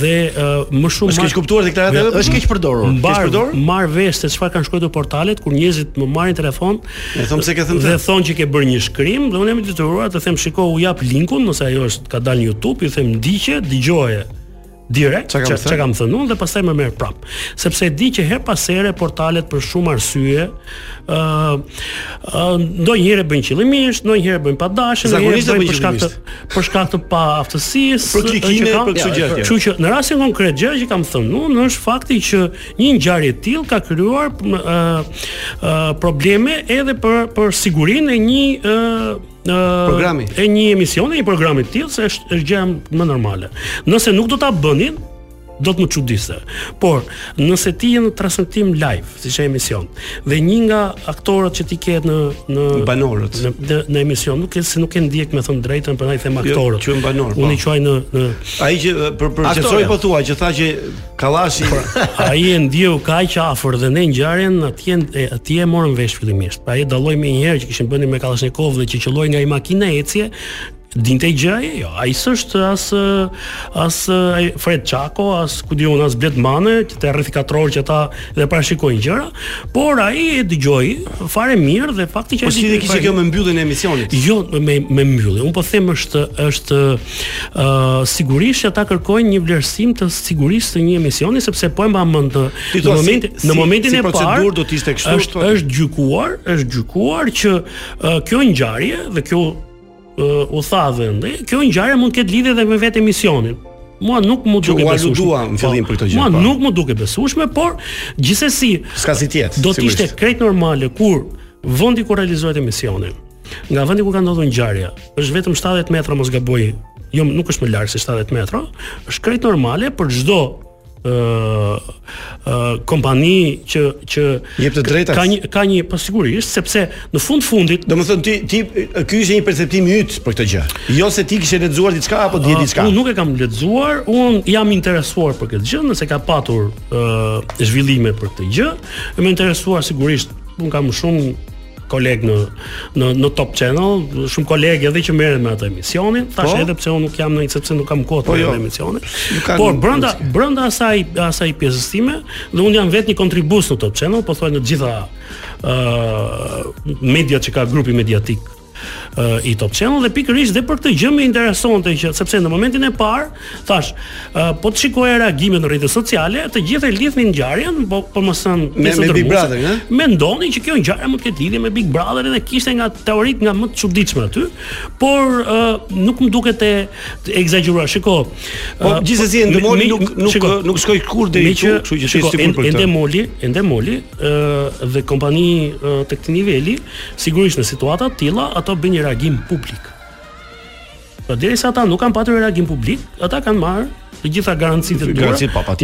Dhe uh, më shumë është keqkuptuar deklarata dhe është keqpërdorur. Marr, keqpërdorur? Marr vesh se çfarë kanë shkruar portalet kur njerëzit më marrin telefon. Më thonë se ke thënë. Më thonë që ke bërë një shkrim dhe unë jam i detyruar të them shiko u jap linkun, nëse ajo është ka dalë në YouTube, i them ndiqe, dëgjoje direkt çka kam, kam thënë unë dhe pastaj më merr prap. Sepse e di që herë pas here portalet për shumë arsye ndonjëherë e bëjnë qëllimisht, ndonjëherë e bëjnë pa dashje, ndonjëherë e bëjnë për shkak të për shkak të paaftësisë, për klikime, për këto gjëra. Kështu që në rastin konkret gjëja që kam thënë unë është fakti që një ngjarje e tillë ka krijuar probleme edhe për për sigurinë e një programi e një emisioni, një programi të tillë se është është gjëja më normale. Nëse nuk do ta bënin, do të më çudiste. Por, nëse ti je në transmetim live, siç është emisioni, dhe një nga aktorët që ti ke në në banorët në, në, në emision, nuk e se nuk e ndjek me thënë të drejtën, prandaj them jo, aktorët. Jo, banor. Unë i quaj në në Ai që për për gjithsoj po thua që tha që Kallashi pra, ai e ndjeu kaq afër dhe ne ngjarjen atje atje e morën vesh fillimisht. Pra ai dalloi menjëherë që kishin të bënin me Kallashnikov dhe që qëlloi nga një makinë në ecje Dinte gjë ai? Jo, ai s'është as as Alfred Cako, as ku di unë as Bled Mane, që të rreth katror që ata dhe parashikojnë gjëra, por ai e dëgjoi fare mirë dhe fakti që po ai dëgjoi. Po ç'lidhje kishte kjo me mbylljen e emisionit? Jo, me me mbylljen. Un po them është është ë uh, sigurisht që ata kërkojnë një vlerësim të sigurisë të një emisioni sepse po e mban mend në momentin si, në momentin si, si e parë. Si procedurë do të ishte kështu? Është është gjykuar, është gjykuar që uh, kjo ngjarje dhe kjo u tha dhe në. Kjo ngjarje mund të ketë lidhje edhe me vetë emisionin. Mua nuk më duket e besueshme. Ju në po, fillim për këtë gjë. Mua po. nuk më duket e besueshme, por gjithsesi s'ka si të jetë. Do të ishte krejt normale kur vendi ku realizohet emisioni, nga vendi ku ka ndodhur ngjarja, është vetëm 70 metra mos gaboj. Jo, nuk është më larg se 70 metra, është krejt normale për çdo ë ë kompani që që jep të drejtat ka një ka një po sigurisht sepse në fund të fundit domethënë ti ti ky ishte një perceptim i yti për këtë gjë jo se ti kishe lexuar diçka apo di diçka unë nuk e kam lexuar unë jam interesuar për këtë gjë nëse ka patur ë zhvillime për këtë gjë jam interesuar sigurisht unë kam shumë kolegë në në në Top Channel, shumë kolegë edhe që merren me atë emisionin, tash po? edhe pse unë nuk jam në sepse nuk kam kohë të po, jo. në emisionin. Por brenda brenda asaj asaj pjesës time, dhe unë jam vetë një kontribues në Top Channel, pothuaj në të gjitha ë uh, mediat që ka grupi mediatik uh, i Top Channel dhe pikërisht dhe për këtë gjë më interesonte që sepse në momentin e parë Thash, uh, po të shikoja reagimet në rrjetet sociale, të gjithë e lidhnin ngjarjen, po për më thënë me, me Big Brother, ëh. Mendonin që kjo ngjarje mund të ketë lidhje me Big Brother dhe kishte nga teoritë nga më të çuditshme aty, por uh, nuk më duket e ekzagjeruar. Shiko, po uh, gjithsesi Endemoli nuk nuk shiko, nuk shkoi kurrë deri këtu, kështu që është e sigurt për këtë. Endemoli, Endemoli, ëh uh, dhe kompani uh, të këtij niveli, sigurisht në situata të tilla ato bëjnë një reagim publik. Pra derisa ata nuk kanë patur reagim publik, ata kanë marrë të gjitha garancitë e duhura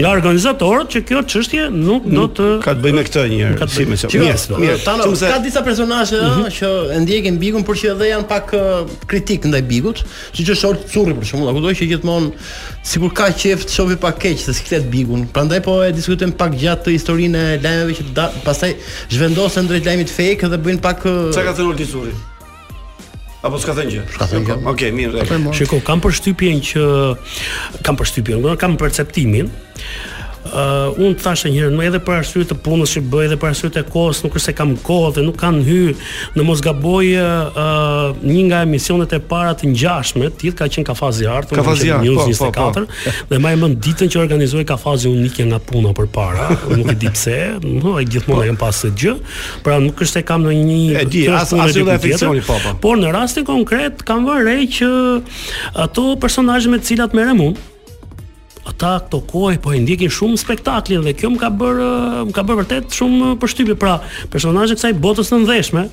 nga organizatorët, që kjo çështje nuk do të ka të bëjë me këtë një herë. Si më thonë, yes, mirë. Tano, ka disa personazhe mm -hmm. që e ndjekin Bigun, por që edhe janë pak kritikë ndaj Bigut, siç është Ort Curri për shembull, apo do që gjithmonë sikur ka qejf të shohë pak keq, në siklet Bigun. Prandaj po e diskutojmë pak gjatë këtë historinë e lajmeve që pastaj zhvendosen drejt lajmit fake dhe bëjnë pak Çka ka thënë Ort Curri? Apo s'ka thënë gjë. S'ka thënë gjë. Okej, okay, mirë. Okay. Shiko, kam përshtypjen që kam përshtypjen, do kam perceptimin. Uh, unë të thashë njërë, në edhe për arsye të punës që bëj, edhe për arsye të kohës, nuk është se kam kohë dhe nuk kanë hy në mos gaboj uh, një nga emisionet e para të ngjashme, të gjithë ka qenë Kafazi i Artë, Kafazi i Artë, po, po, po, po. dhe mbaj mend ditën që organizohej Kafazi unë ikja nga puna përpara, nuk e di pse, no, e gjithmonë po. e kam pasë gjë, Pra nuk është se kam ndonjë e di as as edhe afeksioni po po. Por në rastin konkret kam vënë re që ato personazhe me të cilat merrem unë ata këto kohë po e ndjekin shumë spektaklin dhe kjo më ka bërë më ka bërë vërtet shumë përshtypje pra personazhet e kësaj botës së nëndheshme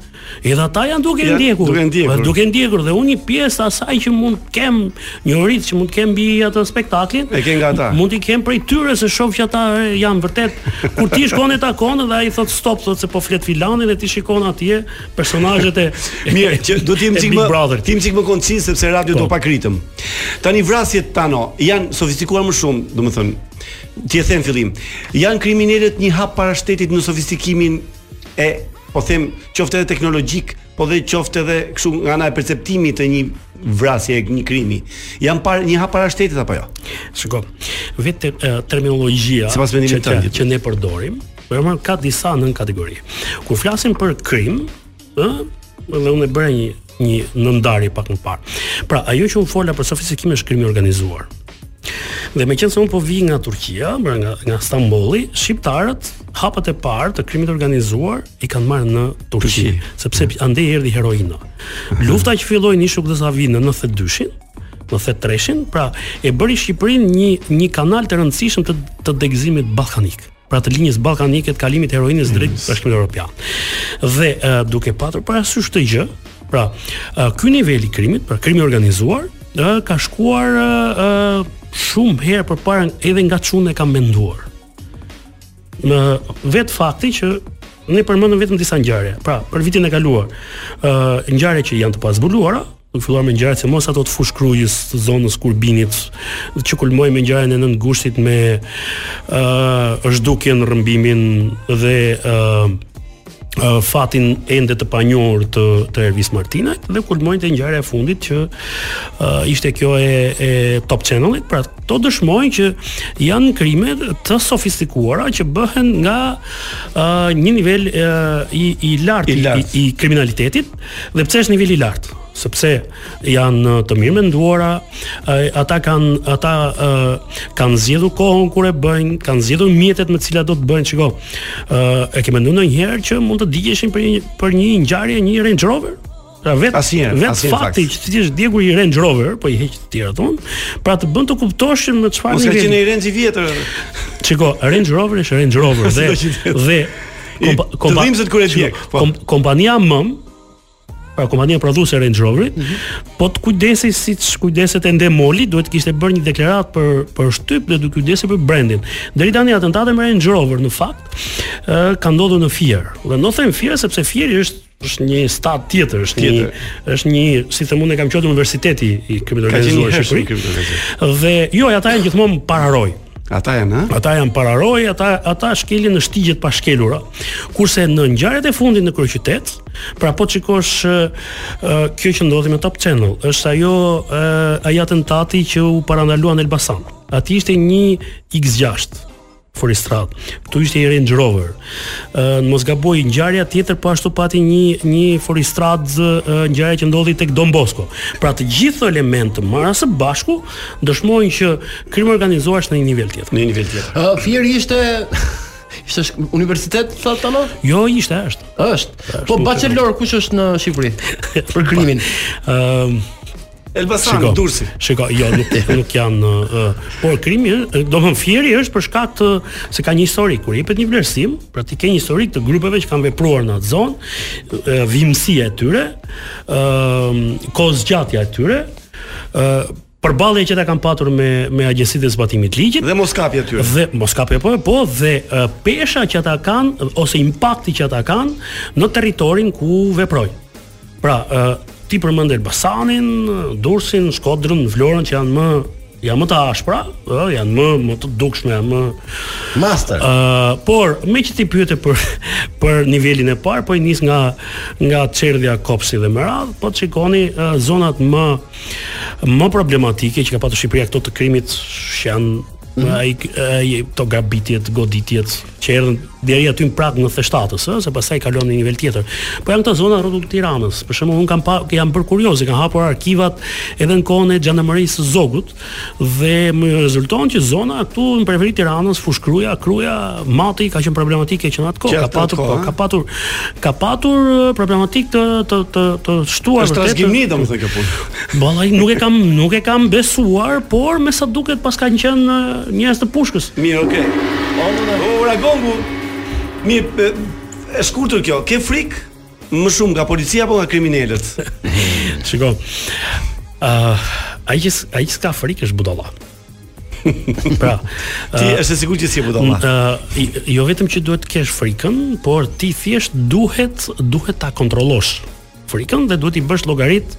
edhe ata janë duke ja, ndjekur duke ndjekur duke ndjekur dhe unë një pjesë asaj që mund të kem Njohuritë që mund të kem mbi atë spektaklin, e kem nga ata. Mund t'i kem prej tyre se shoh që ata janë vërtet kur ti shkon e takon dhe ai thotë stop, thotë se po flet filani dhe ti shikon atje personazhet e Mirë, që do të jemi çik më, të jemi çik më koncizë sepse radio do, po, pak ritëm. Tani vrasjet Tano janë sofistikuar më shumë, domethënë ti e the në fillim. Janë kriminelët një hap para shtetit në sofistikimin e po them qoftë edhe teknologjik, po dhe qoftë edhe kështu nga ana e perceptimit të një vrasje e një krimi. Janë pra një hap para shtetit apo jo? Shiko, vetë terminologjia sipas mendimit tënd që, që ne përdorim, më ka disa nënkategori. Kur flasim për krim, ë, dhe unë e bëra një një nëndarje pak më parë. Pra, ajo që unë fola për sofistikimin është krimi i organizuar, Dhe meqenëse unë po vij nga Turqia, pra nga, nga Stambolli, shqiptarët hapat e parë të krimit të organizuar i kanë marrë në Turqi, sepse andej erdhi heroina. Lufta që filloi në ish-Jugosllavi në 92-shin, në 93-shin, pra e bëri Shqipërinë një një kanal të rëndësishëm të të degëzimit ballkanik. pra të linjës ballkanike të kalimit të heroinës mm. drejt Bashkimit Evropian. Dhe uh, duke patur parasysh këtë gjë, pra uh, ky nivel i krimit, pra krimi organizuar, uh, ka shkuar uh, uh, shumë herë përpara edhe nga ç'unë e kam menduar. Vetë fakti që ne përmendëm vetëm disa ngjarje. Pra, për vitin e kaluar, ë uh, ngjarje që janë të pazbuluara, Duke filluar me ngjarjet sidomos ato të Fushë-Krujës, të zonës Kurbinit, që kulmoi me ngjarjen e 9 gushtit me ë uh, zhdukjen, rrëmbimin dhe ë uh, uh, fatin ende të panjohur të të Ervis Martinajt dhe kulmoi te ngjarja e fundit që uh, ishte kjo e e Top Channelit, pra ato dëshmojnë që janë krime të sofistikuara që bëhen nga uh, një nivel uh, i i lartë i, i, i kriminalitetit Dhe pse është nivel i lartë? sepse janë të mirëmenduara, ata kanë ata kanë zgjedhur kohën kur e bëjnë, kanë zgjedhur mjetet me të cilat do të bëjnë, shiko. ë e ke menduar ndonjëherë që mund të digjej për një për një ngjarje, një Range Rover? Pra vetë asnjë, vetë fakti që është djegur një Range Rover, po i heq të tjerat domethënë, pra të bën të kuptosh në çfarë niveli. Mos ka qenë Range i vjetër. Shiko, Range Rover është Range Rover dhe dhe Kompa, kompa, të dhimbset kur e djeg. Po. Kom, kompania mëmë, pra kompania prodhuese e Range Roverit, mm -hmm. po të kujdesej siç kujdeset e Endemoli, duhet të kishte bërë një deklaratë për për shtyp dhe të kujdesej për brandin. Deri tani atentate me Range Rover në fakt ë ka ndodhur në Fier. Dhe po them Fier sepse Fieri është është një stad tjetër, është një është një, si them unë ka qenë universiteti i krimit të organizuar në Shqipëri. Dhe jo, ata janë gjithmonë pararojë. Ata janë, ha? Ata janë pararojë, ata ata shkelin në shtigje të pashkelura. Kurse në ngjarjet e fundit në kryeqytet, pra po të shikosh uh, kjo që ndodhi me Top Channel, është ajo uh, ai atentati që u parandalua në Elbasan. Aty ishte një X6, Fuoristradë. Këtu ishte një Range Rover. Ë uh, mos gaboj ngjarja tjetër po ashtu pati një një fuoristradë uh, ngjarja që ndodhi tek Don Bosco. Pra të gjithë këto elementë të marra së bashku dëshmojnë që krimi i organizuar është në një nivel tjetër, në një nivel tjetër. Ë uh, Fieri ishte Ishte shk... universitet s'a dalë? Jo, ishte është. Është. Po bachelor kush është në Shqipëri? Për krimin. Ëm Elbasan, shiko, Durrësi. Shiko, jo, nuk nuk janë uh, uh, por krimi, domethënë Fieri është për shkak të se ka një histori kur jepet një vlerësim, pra ti ke një histori të grupeve që kanë vepruar në atë zonë, uh, vijimësia e tyre, ë uh, kohëzgjatja e tyre, ë uh, përballja që ata kanë patur me me agjencitë e zbatimit të ligjit dhe moskapja e tyre. Dhe moskapja po po dhe uh, pesha që ata kanë ose impakti që ata kanë në territorin ku veprojnë. Pra, ti përmend Elbasanin, Durrësin, Shkodrën, Vlorën që janë më janë më të ashpra, ë, janë më më të dukshme, janë më master. Ë, uh, por me që ti pyete për për nivelin e parë, po i nis nga nga çerdhja kopshti dhe me radhë, po të shikoni uh, zonat më më problematike që ka patur Shqipëria këto të krimit që janë mm -hmm. ai ai këto grabitjet, goditjet, që erdhën deri aty në prag në feshtatës, ëh, se pastaj kalon në një nivel tjetër. Po janë këto zona rrotull Tiranës. Për shembull, un kam pa, jam bërë kurioz, kam hapur arkivat edhe në kohën e xhandarmerisë së Zogut dhe më rezulton që zona këtu në periferi të Tiranës, Fushkruja, Kruja, Mati ka qenë problematike që në atë kohë ka patur, po, ka patur ka patur problematikë të të të të shtuar vërtet. Është trashëgimi domethënë kjo punë. Vallahi nuk e kam nuk e kam besuar, por me sa duket paskan qenë njerëz të pushkës. Mirë, okay. O, o ra gongu. Mirë, e shkurtër kjo. Ke frikë më shumë nga policia apo nga kriminelët? Shiko. Ë, uh, ai që ai që s'ka frikë është budalla. pra, ti uh, është e sigurt që s'je budalla. Ë, uh, jo vetëm që duhet të kesh frikën, por ti thjesht duhet duhet ta kontrollosh. frikën dhe duhet t'i bësh llogaritë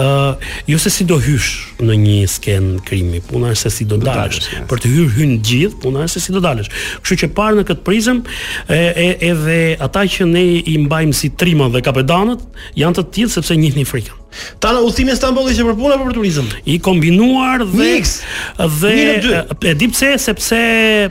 ë uh, jo se si do hysh në një skenë krimi, puna është se si do dalësh. Yes. Për të hyrë hyjnë gjithë, puna është se si do dalësh. Kështu që parë në këtë prizëm e, e edhe ata që ne i mbajmë si trima dhe kapedanë janë të tillë sepse njohin frikën. Tano udhëtimi në Stamboll ishte për punë apo për turizëm? I kombinuar dhe Mix. dhe e di pse sepse ë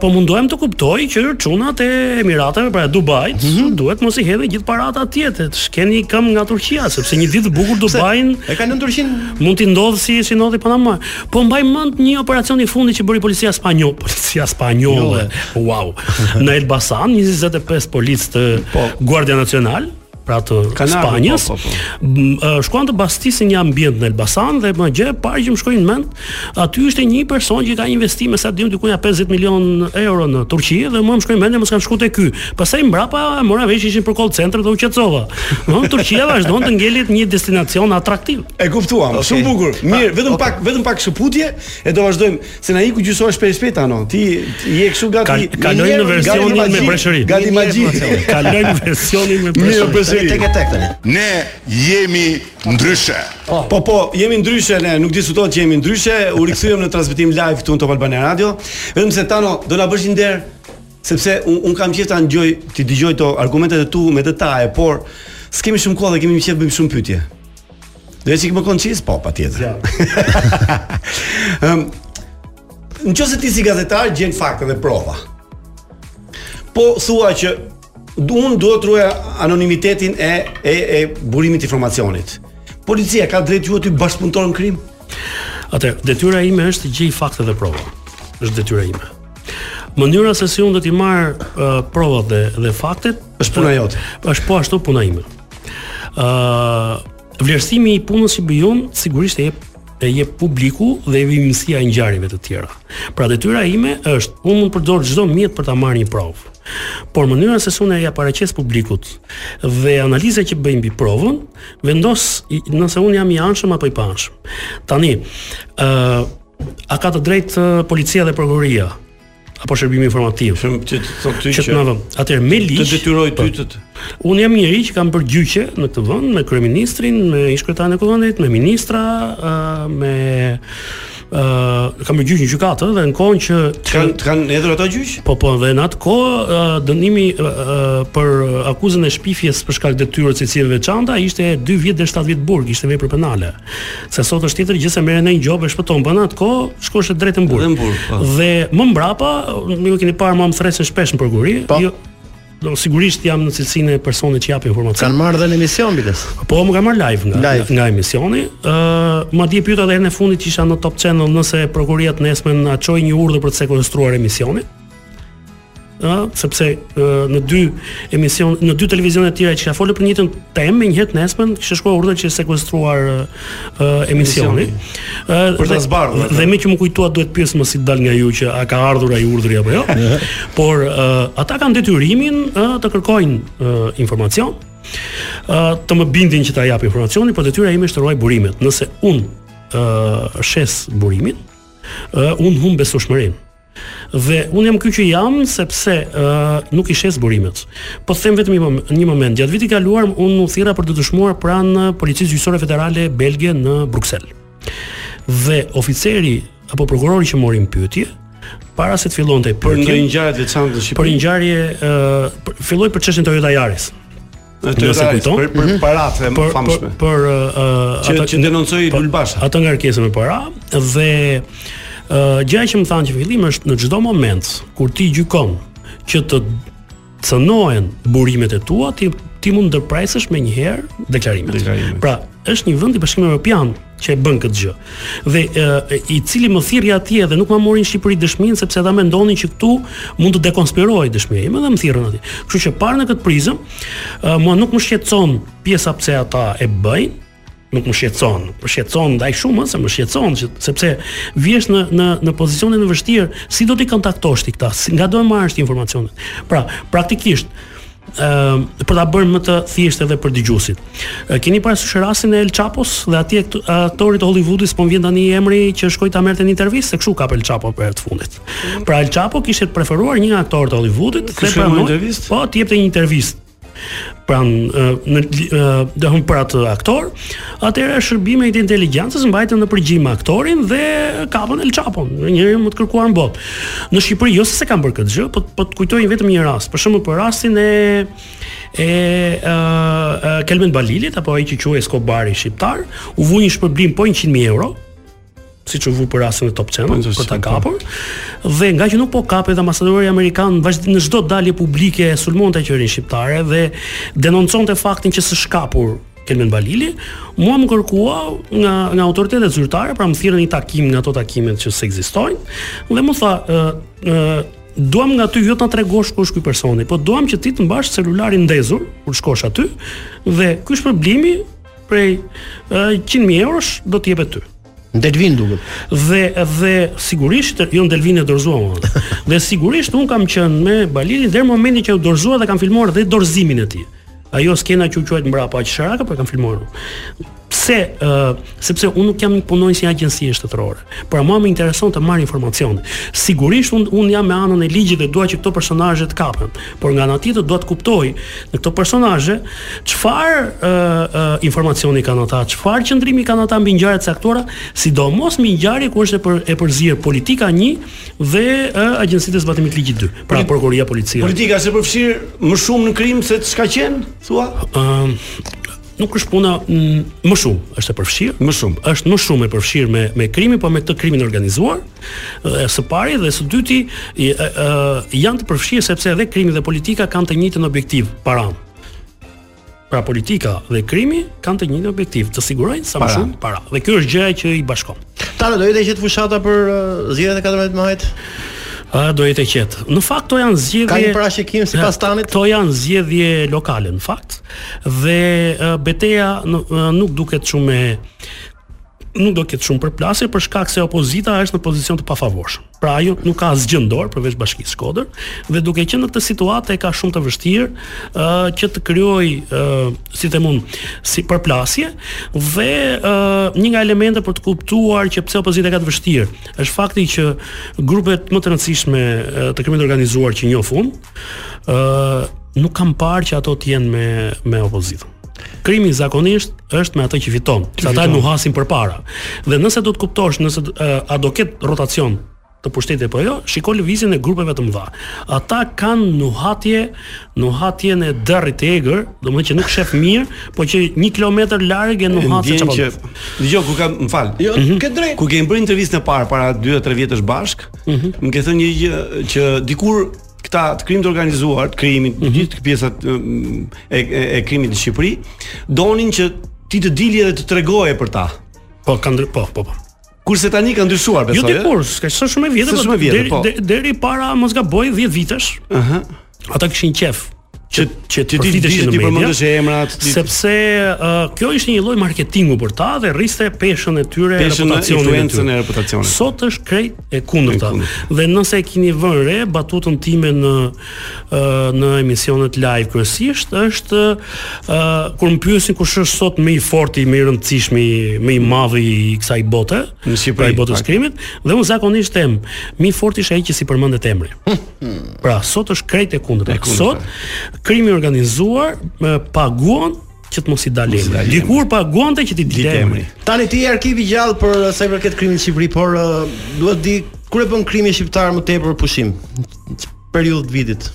Po mundohem të kuptoj që çunat e Emirateve, pra Dubait, mm -hmm. duhet mos i hedhin gjithë paratë atje, të shkelin këmbë nga Turqia, sepse një ditë bukur Dubain e kanë në Turqin mund t'i ndodhë si i ndodhi Panama. Po mbaj mend një operacion i fundit që bëri policia spanjolle, policia spanjolle. Wow. në Elbasan 25 policë të po. Guardia Nacional pra të Spanjës. Po, po, po. Shkuan të bastisin një ambient në Elbasan dhe më gjëja e parë që më shkoi në mend, aty ishte një person që ka investime sa di un diku ja 50 milion euro në Turqi dhe më më shkoi në mend mos kanë shkuar te ky. Pastaj mbrapa e mora vesh ishin për call center dhe u qetësova. Do të Turqia vazhdon të ngelit një destinacion atraktiv. E kuptuam, okay. shumë bukur. Mirë, vetëm pak vetëm pak shkëputje e do vazhdojmë. Se na iku gjysmë ore shpejt shpejt Tano. Ti je kështu gati. Kal, kalojmë në versionin me breshëri. Gati magji. kalojmë në versionin me breshëri. Mirë, breshëri. Tek e tek Tani. Ne jemi ndryshe. Po. po, po, jemi ndryshe ne, nuk diskutohet që jemi ndryshe. U rikthyem në transmetim live këtu në Top Albania Radio. Vetëm se tano do na bësh një nder sepse un, un kam qejf ta ngjoj, t'i dëgjoj ato argumentet e tu me detaje, por s'kemi shumë kohë dhe kemi qejf bëjmë shumë pyetje. Dhe si më konciz po patjetër. Ja. Ëm Në qoftë se ti si gazetar gjen fakte dhe prova Po thua që Unë duhet të ruaj anonimitetin e, e, e burimit të informacionit Policia ka drejtë të quajë ty bashkëpunëtor në krim Atëherë, detyra ime është të gjej fakte dhe prova është detyra ime Mënyra se si unë do t'i marr uh, provat dhe, dhe faktet është puna jote është po ashtu puna ime Ë uh, vlerësimi i punës që bëj unë sigurisht e jep e jep publiku dhe vijimësia e ngjarjeve të tjera. Pra detyra ime është unë mund të përdor çdo mjet për ta marrë një provë. Por mënyra se si unë ia paraqes publikut dhe analiza që bëj mbi provën vendos nëse unë jam i anshëm apo i paanshëm. Tani, ë uh, a ka të drejtë policia dhe prokuroria? apo shërbimi informativ. Që të thotë ty që të marrë. Atëherë me ligj të detyroj po. ty të. Unë jam njeri që kam bërë gjyqe në këtë vend me kryeministrin, me ish-kryetarin e kuvendit, me ministra, me ë uh, kam bërë gjyq në gjykatë dhe në kohën që të kanë të kanë hedhur ata gjyq? Po po, dhe në atë kohë uh, dënimi uh, për akuzën e shpifjes për shkak detyrës si cilësi e veçantë ishte 2 vjet deri 7 vjet burg, ishte vepër penale. Se sot është tjetër gjë se merr ndonjë gjobë e shpëton, po në atë kohë shkoje drejt në burg. Në burg. Po. Dhe më mbrapa, ju keni parë mua më thërresin shpesh në prokurori. Po. Jo, do sigurisht jam në cilësinë e personit që jap informacion. Kanë marrë dhe në emision biles. Po më kanë marrë live nga live. nga emisioni. Ë, uh, madje pyeta edhe herën e fundit që isha në Top Channel nëse prokuroria të nesërmen na çoi një urdhër për të sekuestruar emisionin. ë sepse ë, në dy emision në dy televizione të tjera që kam folur për të njëjtën temë menjëherë të nesërmen kishte shkuar urdhër për të sekuestruar ë, ë, emisioni ë Për ta dhe- zbardhur atë. dhe meqë m'u kujtua duhet të pyes pasi të dal nga ju që a ka ardhur ai urdhri apo jo por ë, ata kanë detyrimin ë, të kërkojnë ë, informacion ë, të më bindin që ta jap informacionin por detyra ime është të ruaj burimet nëse unë ë, shes burimin ë, unë humb besueshmërinë Dhe unë jam ky që jam sepse uh, nuk i shes burimet. Po të them vetëm një moment, një moment. gjatë vitit të kaluar unë u thirra për të dëshmuar pranë Policisë Gjyqësore Federale Belge në Bruksel. Dhe oficeri apo prokurori që më mori në pyetje, para se të fillonte pyetjen për një ngjarje të veçantë në Shqipëri. Për një ngjarje uh, filloi për çështjen Toyota Yaris. Atë e kujton për për mhm. paratë e famshme. Për ata që denoncoi po, Lul Basha. Atë ngarkesën me para dhe gjëja që më thanë që në fillim është në çdo moment kur ti gjykon që të cenohen burimet e tua, ti ti mund të ndërpresësh menjëherë deklarimet. Pra, është një vend i Bashkimit Evropian që e bën këtë gjë. Dhe e, i cili më thirri atje dhe nuk ma morën në Shqipëri dëshminë sepse ata mendonin që këtu mund të dekonspirohej dëshmia. ime dhe më thirrën atje. Kështu që parë në këtë prizëm, e, mua nuk më shqetëson pjesa pse ata e bëjnë, nuk më shqetëson. Më shqetëson ndaj shumë se më shqetëson që sepse vjesh në në në pozicionin e vështirë, si do t'i kontaktosh ti këta, si, nga do e marrësh ti informacionet. Pra, praktikisht ë për ta bërë më të thjeshtë edhe për dëgjuesit. Keni parasysh rastin e El Chapos dhe atij aktorit të Hollywoodit s'po më vjen tani emri që shkoi ta merrte në intervistë se kështu u kap El Chapo për herë të fundit. Pra El Chapo kishte preferuar një aktor të Hollywoodit dhe pra një intervistë, po t'i jepte një intervistë. Pra ndodhi për atë aktor, Atëherë shërbimet e inteligjencës mbajtën në përgjim aktorin dhe kapën El Chapon, njeriun më të kërkuar në botë. Në Shqipëri jo se s'e kanë bërë këtë gjë, po po të kujtoj vetëm një rast, për shembull për rastin e e ë uh, Kelmend Balilit apo ai që quhej Escobari shqiptar, u vu një shpërblim po 100.000 euro, siç u vu për rastin e Top Channel po, për ta po. kapur. Dhe nga që nuk po kapej dhe ambasadori amerikan vazhdimisht në çdo dalje publike sulmonte qeverinë shqiptare dhe denonconte faktin që s'është kapur Kelmend Balili, mua m'u kërkua nga nga autoritetet zyrtare, pra më thirrën në një takim nga ato takimet që s'ekzistojnë dhe më thanë, ë, ë, duam nga ty jo ta tregosh ku është ky personi, po duam që ti të mbash celularin ndezur kur të shkosh aty dhe ky shpërblimi prej uh, 100.000 eurosh do të të jepet ty. Në Delvinë duket. Dhe dhe sigurisht jo në Delvinë u dorzua. dhe sigurisht un kam qenë me Balilin deri momentin që u dorzua dhe kam filmuar dhe dorëzimin e tij. Ajo skena që u quajt mbrapa që shakaja po e kam filmuar. Pse ë uh, sepse un nuk jam një punonjës i agjencive shtetërore. Por mua më intereson të marr informacion. Sigurisht un un jam me anën e ligjit dhe dua që këto personazhe të kapen. Por nga ana tjetër dua të kuptoj në këto personazhe çfarë uh, informacioni kanë ata, çfarë qëndrimi kanë ata mbi ngjarje të caktuara, sidomos mbi ngjarje ku është e për e përzier politika 1 dhe uh, agjencitë e zbatimit të ligjit 2. Pra prokuroria, policia. Politika është e përfshirë më shumë në krim se ç'ka qenë, thua? Ëm uh, Nuk është puna më shumë, është e përfshirë, më shumë, është më shumë e përfshirë me me krimin, po me këtë krimin organizuar. Dhe së pari dhe së dyti i, e, e, janë të përfshirë sepse edhe krimi dhe politika kanë të njëjtin objektiv, para. Pra politika dhe krimi kanë të njëjtin objektiv, të sigurojnë sa më shumë para. Dhe kjo është gjëja që i bashkon. A do jetë e qetë fushata për zgjedhjet e 14 majit. A do jetë e qetë. Në fakt to janë zgjedhje. Ka një parashikim sipas ja, tanit. To janë zgjedhje lokale në fakt. Dhe beteja nuk duket shumë e nuk do të ketë shumë përplasje për shkak se opozita është në pozicion të pafavorshëm. Pra ajo nuk ka asgjë në dorë përveç bashkisë Shkodër dhe duke qenë në këtë situatë e ka shumë të vështirë ë uh, që të krijojë uh, si të themi si përplasje dhe uh, një nga elementet për të kuptuar që pse opozita e ka të vështirë është fakti që grupet më të rëndësishme uh, të krimit të organizuar që njoh fund Ë uh, nuk kam parë që ato të jenë me me opozitën. Krimi zakonisht është me atë që fiton, që ata nuhasin përpara. Dhe nëse do të kuptosh, nëse uh, a do ket rotacion të pushtetit apo jo, shiko lëvizjen e grupeve të mëdha. Ata kanë nuhatje, nuhatjen e derrit të egër, domethënë që nuk shef mirë, po që 1 kilometër larg e nuhat se çfarë. Dëgjo, ku kam, më fal. Jo, mm -hmm. ke drejt. Kur kemi bërë intervistën e parë para 2-3 vjetësh bashk, Mm -hmm. Më ke thënë një gjë që dikur këta të krimit të organizuar, të krimit, mm -hmm. gjithë pjesat e, e, e krimit në Shqipëri, donin që ti të dilje edhe të tregoje për ta. Po, kanë po, po, po. Kurse tani ka ndryshuar besoj. Jo dikur, s'ka qenë shumë e vjetër, po, deri, po. deri para mos gaboj 10 vitesh. Ëh. Uh -huh. ata kishin qef që që ti t'i dish t'i përmendësh emrat ti... sepse uh, kjo ishte një lloj marketingu për ta dhe rriste peshën e tyre reputacionin e tyre reputacionit sot është krejt e kundërta dhe nëse e keni vënë re batutën time në uh, në emisionet live kryesisht është uh, kur mpyesin kush është sot më i forti më i rëndësishmi më i madhi i kësaj bote në Shqipëri pra botës krimit dhe unë zakonisht them më i forti është ai që s'i përmendet emri Pra, sot është krejt e kundërta. Sot krimi i organizuar paguan që të mos i dalë emri. dalë Dikur paguante që t'i dilte Dilte emri. emri. Tani ti je arkiv i gjallë për uh, sa i përket krimit në Shqipëri, por uh, dua të di kur e bën krimi shqiptar më tepër pushim. Ç'periudhë të vitit.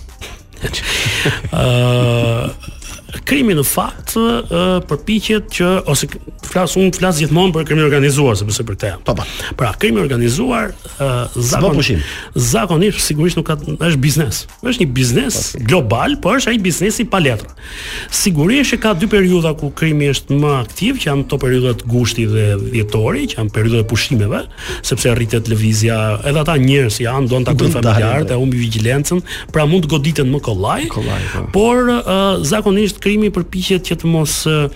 Ë krimi në fakt ë përpiqet që ose k- flas unë flas gjithmonë për krimin e organizuar sepse për këtë jam. Po, po. Pra, krimi i organizuar Zakon, pushim. Zakonisht sigurisht nuk ka është biznes. Është një biznes okay. global, por është ai biznesi pa letra. Sigurisht që ka dy periudha ku krimi është më aktiv, që janë këto periudhat gushti dhe dhjetori, që janë periudhat e pushimeve, sepse rritet lëvizja, edhe ata njerëz janë don të takojnë familjarët, e humbin vigjilencën, pra mund të goditen më kollaj. Po. Por uh, zakonisht krimi përpiqet që të mos uh,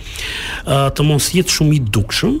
të mos jetë shumë i dukshëm,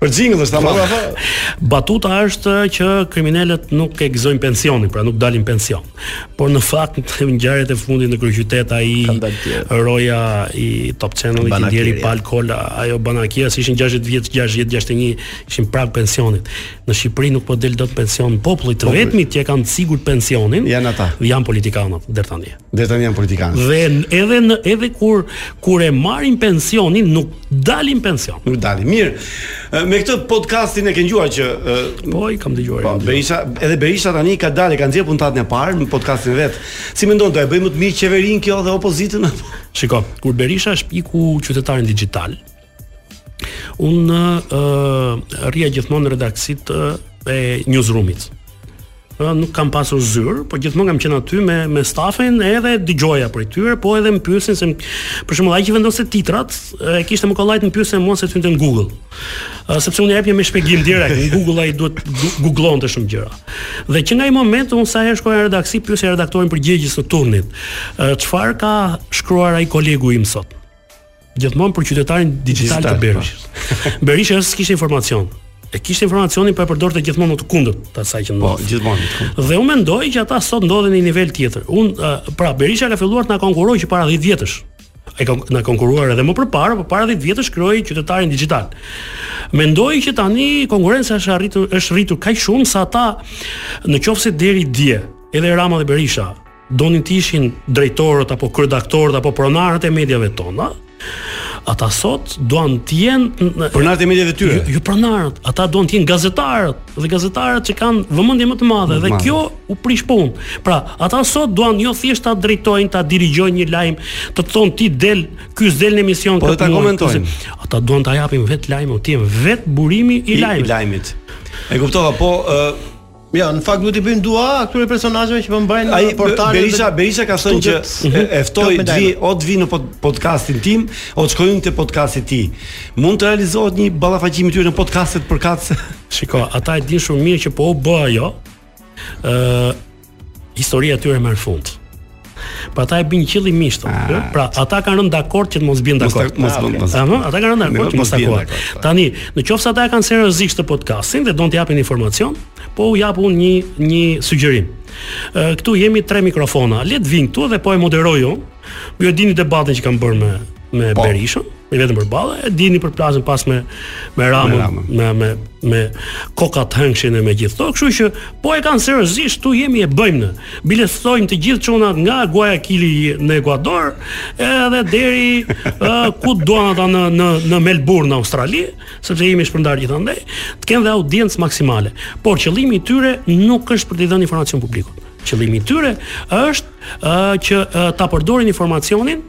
Për jingle është ama apo batuta është që kriminelët nuk e gëzojnë pensionin, pra nuk dalin pension. Por në fakt në ngjarjet e fundit në kryeqytet ai roja i Top Channel i ndjeri Pal Kola, ajo banakierja ishin 60 vjet, 60, 61 ishin prag pensionit. Në Shqipëri nuk po del dot pension populli, të vetmit që e kanë të sigurt pensionin janë ata. Jan politikanët deri tani. Deri tani janë politikanë. Dhe edhe në edhe kur kur e marrin pensionin nuk dalin pension. Nuk dalin. Mirë. Me këtë podcastin e ke dëgjuar që po i kam dëgjuar. Po Berisha, edhe Berisha tani ka dalë, ka nxjerr puntatën e parë në podcastin vet. Si mendon do e bëjë më të mirë qeverinë kjo dhe opozitën? Shiko, kur Berisha shpiku qytetarin dixhital, Unë në uh, rria gjithmonë në redaksitë uh, e newsroomit. Uh, nuk kam pasur zyrë, po gjithmonë kam qenë aty me me stafin, edhe dëgjoja për tyre, po edhe më pyesnin se për shembull ai që vendoste titrat, e kishte më kollajt më pyeste mua se t'hynte në Google. Uh, sepse unë jepja një shpjegim direkt, në Google ai duhet googlonte shumë gjëra. Dhe që nga ai moment unë sa herë shkoja në redaksi, pyesja redaktorin përgjegjës të turnit, çfarë uh, ka shkruar ai kolegu im sot. Gjithmonë për qytetarin dixhital të Berishës. Po. Berisha s'kishte informacion. E kishte informacionin po e përdorte gjithmonë të kundërt të asaj që ndodh. Po, gjithmonë. Dhe unë mendoj që ata sot ndodhen në një nivel tjetër. Un pra Berisha ka filluar të na konkurrojë që para 10 vjetësh. Ai ka na konkurruar edhe më përpara, por para 10 vjetësh krijoi qytetarin dixhital. Mendoj që tani konkurrenca është arritur është rritur kaq shumë sa ata në qoftë se deri dje, edhe Rama dhe Berisha donin të ishin drejtorët apo kryeredaktorët apo pronarët e mediave tona, ata sot duan të jenë pronarët e mediave tyre. Jo, jo pronarët, ata duan të jenë gazetarët dhe gazetarët që kanë vëmendje më të madhe dhe kjo u prish punë. Pra, ata sot duan jo thjesht ta drejtojnë, ta dirigjojnë një lajm, të thonë ti del, ky s'del në emision po këtu. Po ta komentojnë. Ata duan ta japin vetë lajmin, të jenë vetë burimi i lajmit. I lajmit. E kuptova, po Jo, në fakt duhet t'i bëjmë dua këtyre personazheve që po mbajnë Ai portale. Berisha, Berisha ka thënë që mhm. e ftoj të vijë, o të vijë në podcastin tim, o të shkoj unë te podcasti i tij. Mund të realizohet një ballafaqim i tyre në podcastet përkatëse. Shiko, ata e dinë shumë mirë që po u bë ajo. Ë historia e tyre merr fund. Pra ata e bëjnë qëllimisht. Ah, pra ata kanë rënë dakord që të mos bien dakord. Mos ah, mos. Ëh, ata kanë rënë dakord që mos bien dakord. Po. Tani, në qoftë se ata e kanë seriozisht këtë podcastin dhe don të japin informacion, po u jap unë një një sugjerim. Ë këtu jemi tre mikrofona. Le të vinë këtu dhe po e moderoj unë. Ju e dini debatin që kam bërë me me po. Berishën, i vetëm përballë, e dini përplasjen pas me me Ramën, me me me kokën t'hëngshin e me gjithë to, kështu që po e kanë seriozisht, tu jemi e bëjmë në. Bile ftojmë të gjithë çunat nga Guayaquil në Ekuador, edhe deri uh, ku duan ata në në në Melbourne në Australi, sepse jemi shpërndar gjithandej, të kenë dhe audiencë maksimale. Por qëllimi i tyre nuk është për të dhënë informacion publikut. Qëllimi i tyre është uh, që uh, ta përdorin informacionin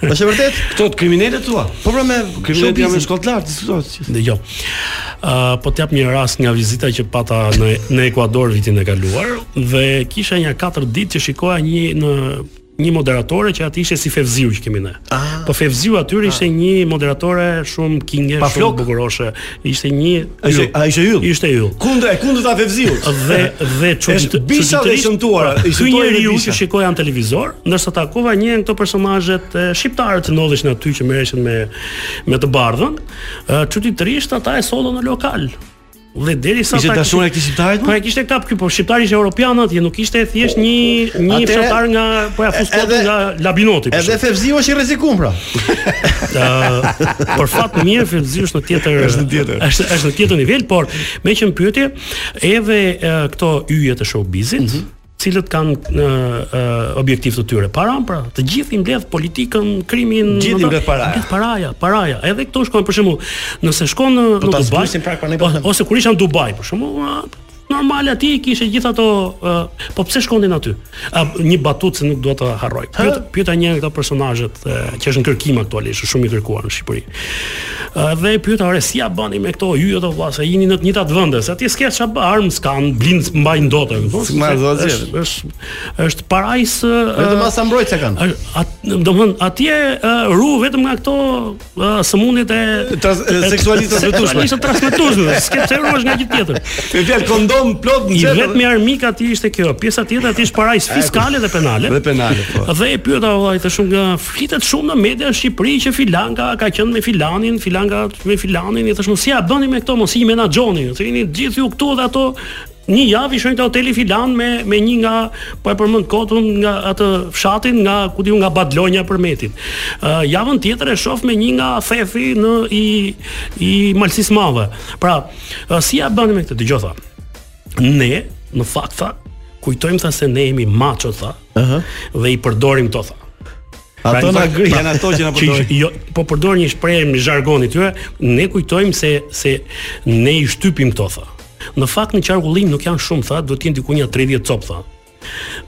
Është vërtet? Këto te kriminelët thua? Po pra me po kriminelët janë në shkollë të lartë, diskutohet si. Dhe jo. Ë uh, po të jap një rast nga vizita që pata në në Ekuador vitin e kaluar dhe kisha një 4 ditë që shikoja një në një moderatore që aty ishte si Fevziu që kemi ne. Ah. Po Fevziu aty ishte ah. një moderatore shumë kinge, shumë bukuroshe. Ishte një ishte a ishte yll? Ishte yll. Kundër e kundërta e Fevziut. Dhe dhe çudit. Bisha dhe e shëmtuara. Ishte një njeri që e shikoja në televizor, ndërsa takova një nga këto personazhet shqiptarë që ndodheshin aty që merreshin me me të bardhën. Çuditërisht ata e sollën në lokal. Dhe deri sa të dashur e kishte shqiptarit. Po e kishte kap ky po shqiptari ishte europian atje, nuk ishte thjesht një një fshatar nga po ja fus kot nga Labinoti. Edhe Fevziu është i rrezikuar pra. Ëh, për fat të mirë Fevziu është në tjetër është në tjetër. Është është në tjetër nivel, por meqë më pyete edhe këto yjet e showbizit, mm -hmm cilat kanë uh, uh, objektiv të tyre. Paranë, pra, të gjithë i mbledh politikën, krimin, gjithë i mbledh paraja. Mbledh paraja, paraja. Edhe këto shkojnë për shembull, nëse shkon në, në Dubai, pra, pra, ose kur isha në Dubai, për shembull, Normal atje i kishe gjithë ato uh, po pse shkonin aty? Uh, një batutë se nuk dua ta harroj. Pyet pyeta një nga këto personazhet uh, që është në kërkim aktualisht, shumë i kërkuar në Shqipëri. Uh, dhe e pyeta ore si ja bëni me këto yjet apo vlla, se, jeni në të njëjtat vende, se atje s'ka çfarë armë s'kanë, s'i mbajnë dot, po. Është është është parajsë. Vetëm uh, as mbrojtje s'kanë. Domthon atje uh, ru vetëm nga këto uh, sëmundjet e tras, e seksualisht të transmetueshme. Seksualisht të transmetueshme, s'ke pse ruhesh nga gjë tjetër. Me fjalë kondom plot në xhep. I vetmi armik aty ishte kjo. Pjesa tjetër aty është parajsë fiskale dhe penale. Dhe penale, po. Dhe e pyeta vëlla, flitet shumë nga flitet shumë në media në Shqipëri që Filanka ka qenë me Filanin, Filanka me Filanin, i thashë mo si ja bëni me këto, mos i menaxhoni. Jeni gjithë ju këtu dhe ato Një javë e shoh te hoteli filan me me një nga po e përmend kot nga atë fshatin nga ku di unë nga Badlonja e Përmetit. Uh, javën tjetër e shoh me një nga Thethi në i i Malësisë Madhe. Pra, uh, si ja bëni me këtë dëgjo tha. Ne në fakt tha kujtojmë tha se ne jemi maço tha, Ëh. Dhe i përdorim këto tha. Pra, ato na grijnë, pra, janë ato që na përdorin. Jo, po përdor një shprehje në zhargonin tyre, ne kujtojmë se se ne i shtypim këto tha. Në fakt në qarkullim nuk janë shumë tha, duhet të jenë diku një 30 copë tha.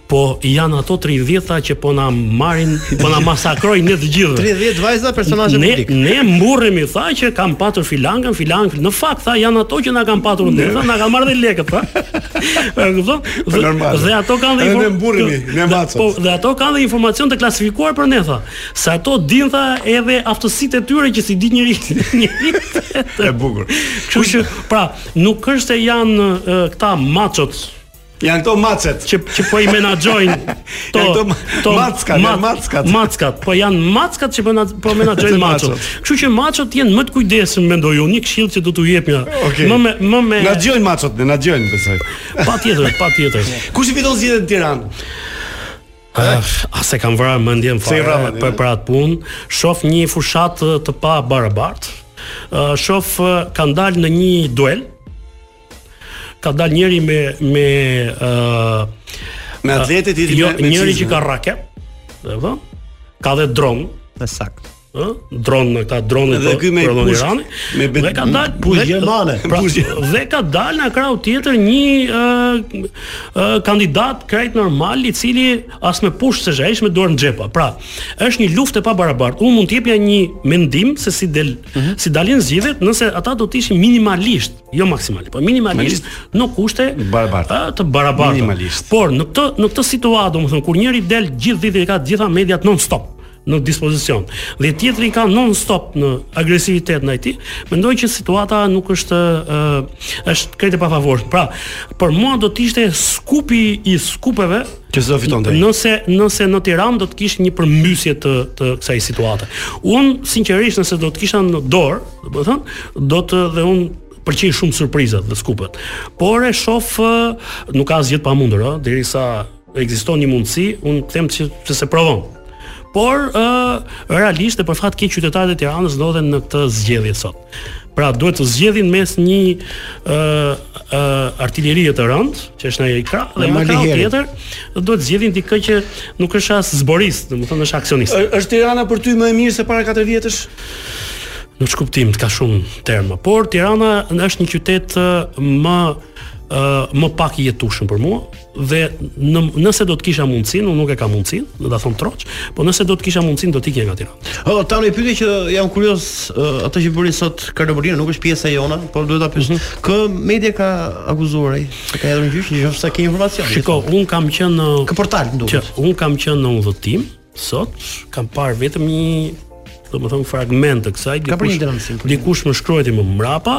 Po janë ato 30 tha që po na marrin, po na masakrojnë ne të gjithë. 30 vajza personazhe publike. Ne ne mburremi tha që kam patur filankën, filankën. Në fakt tha janë ato që na kanë patur ne, tha na kanë marrë dhe lekët tha. Kupton? Dhe, dhe ato kanë dhe ne mburrimi, ne macat. Po, dhe ato kanë dhe informacion të klasifikuar për ne tha. Se ato din tha edhe aftësitë e tyre që s'i di njeri. e bukur. Kështu që pra, nuk është se janë këta maçot Janë këto macet që që po i menaxhojnë to to mackat, ma, mackat. Mackat, po janë mackat që po po menaxhojnë maçot. Kështu që maçot janë më të kujdesshëm mendoj unë, një këshillë që do t'u jepja. Okay. Më me më me na dëgjojnë maçot, na dëgjojnë besoj. Patjetër, patjetër. Kush i fiton zgjedhjet në Tiranë? Ah, s'e kam vrarë mendjen fare për për atë punë, shoh një fushatë të pabarabartë. Uh, shoh kanë dalë në një duel. Ka dalë njëri me me ë uh, me atletet i jo, me, me njëri që ka raketë, e vë? Ka dhe dron, më saktë. ë dron me këta drone dhe ky me pushkë me dhe ka dal pushkë gjermane pra dhe ka dal në krahun tjetër një ë ë kandidat krejt normal i cili as me pushkë se ai është me dorë në xhepa pra është një luftë e pabarabartë unë mund të jepja një mendim se si del mm -hmm. si dalin zgjedhjet nëse ata do të ishin minimalisht jo maksimalisht po minimalisht në kushte barabart ë të barabartë minimalisht por në këtë në këtë situatë domethënë kur njëri del gjithë ditën e ka gjitha mediat non stop në dispozicion. Dhe tjetri ka non stop në agresivitet ndaj tij, mendoj që situata nuk është ë është krejt e pafavorshme. Pra, për mua do të ishte skupi i skupeve që s'do fitonte. Nëse nëse në Tiranë do të kishte një përmbysje të të kësaj situate. Un sinqerisht nëse do të kisha në dorë, domethënë, do të dhe un pëlqej shumë surprizat dhe skupet. Por e shoh nuk ka asgjë të pamundur, ëh, derisa Ekziston një mundësi, unë them që pse s'e provon. Por ë uh, realisht për fat keq qytetarët e Tiranës ndodhen në këtë zgjedhje sot. Pra duhet të zgjedhin mes një ë uh, uh, artilerie të rëndë, që është ai krah, dhe në krah tjetër, duhet të zgjedhin dikë që nuk është as zborist, domethënë është aksionist. Është Tirana për ty më e mirë se para 4 vjetësh? Në ç'kuptim, ka shumë terma, por Tirana është një qytet më më pak i jetueshëm për mua, dhe në, nëse do të kisha mundësinë, unë nuk e kam mundësinë, do ta them troç, po nëse do të kisha mundësinë do të ikja nga Tirana. Oh, tani një pyetje që jam kurioz, uh, atë që bëri sot Karlo Bolino nuk është pjesë e jona, por duhet ta pyes. Mm -hmm. Kë media ka akuzuar ai? Se ka hedhur në gjyq, një gjë sa ke informacion. Shiko, un kam qenë në Kë portal, më duket. Unë kam qenë në udhëtim, Sot kam parë vetëm një domethënë fragment të kësaj Ka për një denoncim Dikush më shkrojti më mrapa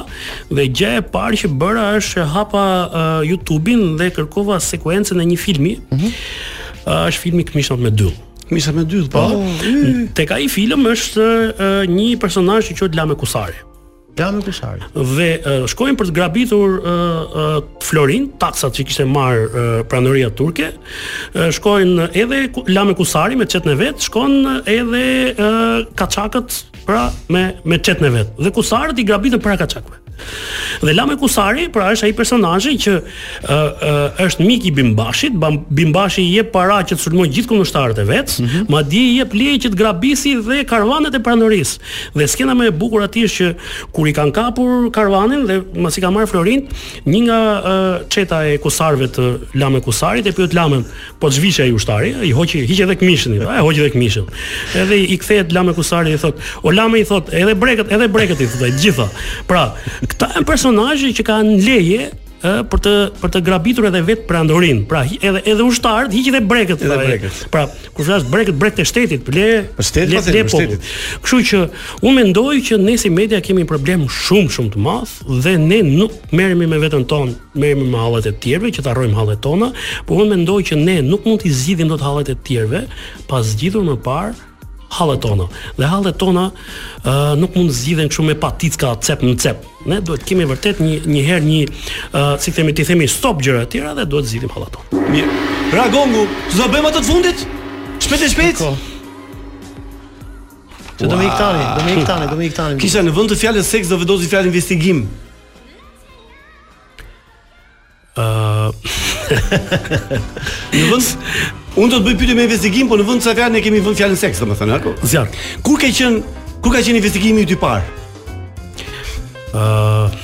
Dhe gjëja e parë që bëra është e hapa uh, Youtube-in Dhe kërkova sekuencën e një filmi mm -hmm. uh, është filmi Këmishat me dyllë Këmishat me dyllë, po oh, Tek ai film është uh, një personazh që quhet Lame Kusari Lame Kusari. Dhe uh, shkojnë për të grabitur uh, uh, florinë, taksat që kishte marr uh, perandoria turke. Uh, shkojnë edhe Lame Kusari me çetën e vet, shkon edhe uh, kaçakët pra me me çetën e vet. Dhe Kusarët i grabitën para kaçakëve. Dhe Lame Kusari, pra është ai personazhi që ë ë është mik i Bimbashit, Bimbashi i jep para që të sulmojë gjithë kundërshtarët e vet, mm -hmm. madje i jep leje që të grabisë dhe karvanet e perandorisë. Dhe skena më e bukur aty është që kur i kanë kapur karvanin dhe i ka marrë florinë, një nga uh, çeta e kusarëve të Lame Kusarit e pyet Lamën, po zhvishe ai ushtari, i hoqi hiqe dhe këmishën, ai hoqi edhe këmishën. Edhe i kthehet Lame Kusarit i thot, "O Lame i thot, edhe brekët, edhe brekët i thot, gjitha." Pra, këta janë personazhe që kanë leje ë për të për të grabitur edhe vetë perandorinë. Pra hi- edhe edhe ushtarët hiqin edhe brekët. Edhe pra, brekët. Pra, kur flas brekët, brekët e shtetit, për le Për shtetit, le, po, le për popull. shtetit. Kështu që unë mendoj që ne si media kemi një problem shumë shumë të madh dhe ne nuk merremi me veten tonë, merremi me hallet e tjerëve që të harrojmë hallet tona, por unë mendoj që ne nuk mund t'i zgjidhim dot hallet e tjerëve pa zgjidhur më parë hallet tona. Dhe hallet tona ë uh, nuk mund të zgjidhen kështu me patiçka cep në cep. Ne duhet të kemi vërtet një një herë një ë uh, si themi t'i themi stop gjërave të tjera dhe duhet të zgjidhim hallet tona. Mirë. Ra gongu, do bëjmë atë të fundit? Shpejt e shpejt. Okej. Të do me ikë tani, do me ikë tani, do me ikë tani. Kisha në vend të fjalës seks do vendosësh fjalën investigim. Në vend Unë do të bëj pyetje me investigim, por në vend të fjalës ne kemi vënë fjalën seks, domethënë, apo? Zjarr. Kur ka qen, kur ka qenë investigimi yt i parë? Ë uh,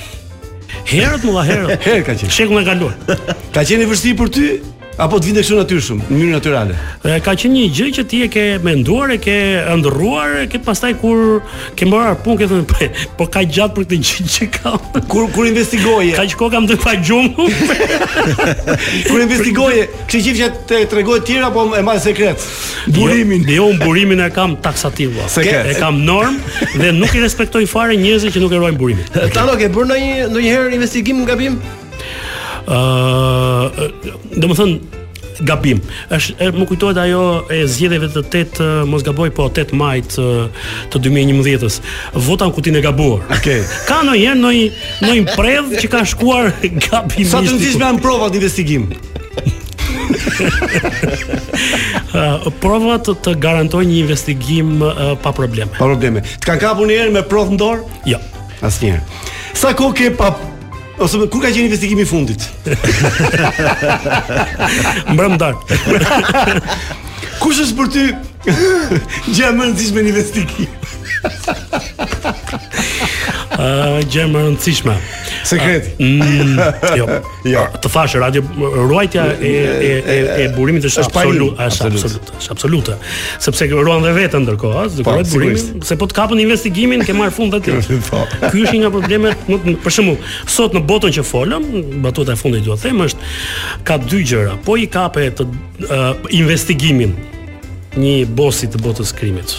Herët, mo, herët. Herët ka qenë. Shekullin e kaluar. Ka qenë i vështirë për ty apo të vinte kështu natyrshëm, në mënyrë natyrale? Ka qenë një gjë që ti e ke menduar, e ke ëndrruar, e ke pastaj kur Ke mbaruar punë ke thënë, po kaq gjatë për këtë gjë që ka. Kur kur investigoje? Kaq e ka, kam net pa gjumë. kur investigoje, ke qejf që t'ua tregosh të tjerëve, apo e mban sekret. Jo, burimin. Jo, jo, burimin e kam taksativ. Po. Sekret. E kam normë dhe nuk i respektoj fare njerëzit që nuk e ruajnë burimin. Okay. Tani ke bërë ndonjë, ndonjëherë investigim në gabim? Uh, domethënë, Gabim. Ë më kujtohet ajo e zgjedhjeve të 8, mos gaboj, po 8 majit të, të 2011-s. Vota në kutinë e gabuar. Okej. Okay. Ka ndonjëherë ndonjë ndonjë predhë që ka shkuar gabim. Sa të ndihmojnë provat në investigim. uh, provat, të garantojnë një investigim uh, pa probleme. Pa probleme. Të kanë kapur ndonjëherë me provë në dorë? Jo. Asnjëherë. Sa kohë ke pa Ose kur ka qenë investigimi i fundit? Mbrëmë darkë. Kush është për ty gjëja më e rëndësishme në investigim? Ëh, gjëja më e rëndësishme. Sekreti. Mm, jo. Jo. Të thashë radio ruajtja e e e, e burimit është Është parim. absolut, është Absolut. absolut. Është absolute. Sepse kjo ruan dhe veten ndërkohë, ëh, do të thotë burimin, se po të kapën investigimin ke marrë fund aty. Po. Ky është një nga problemet, më të- për shembull, sot në botën që folëm, batuta e fundit dua të them është ka dy gjëra. Po i kape, ë, investigimin një bosi të botës së krimit.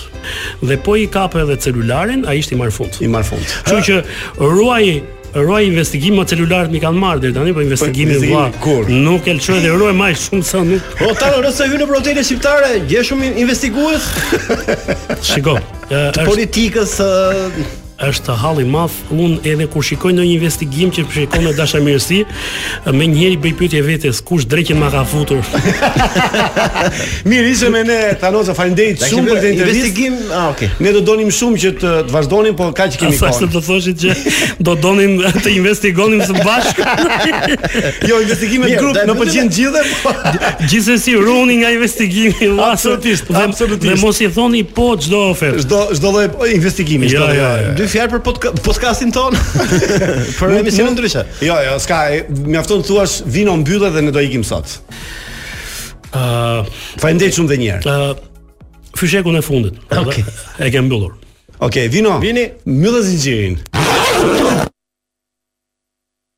Dhe po i kape edhe celularin, ai është i marrë fund. I marrë fund. Kështu që ruaj Ruaj investigimin se celularët m'i kanë marrë deri tani, po investigimin po, vlla kur nuk e lëshoj dhe e ruaj më shumë sa nuk. Po tani nëse hyn në portale shqiptare, gjen shumë investigues. Shiko, është politikës është hall i madh. Unë edhe kur shikoj ndonjë investigim që shikon me dashamirësi, Menjëherë i bëj pyetje vetes, kush dreqin ma ka futur? Mirë, ishte me ne Tanoza, faleminderit Takim shumë për këtë intervistë. investigim. Ah, okay. Ne do donim shumë që të, të vazhdonim, por kaq kemi Thashë se kohë. do thoshit që do donim të investigonim së bashku. Jo, investigimet Mirë, grup, da- na pëlqen të gjithëve. po. Gjithsesi ruhuni nga investigimi vllezër. Absolutisht, Dhe- absolutisht. Dhe mos i thoni po çdo ofertë. Çdo çdo lloj investigimi, Jo, çdo jo, lloj. jo. Dy fjalë për podka- podcastin tonë. për Mund- emisionin mund- ndryshe. Jo, jo, s'ka, mjafton të thuash Vini mbylle dhe ne do ikim sot. Ëh, uh, faleminderit shumë dhe një herë. Ëh, uh, fyshekun e fundit. Okej. Okay. E kem mbyllur. Okej, okay, Vini. Vini, mbylle zinxhirin.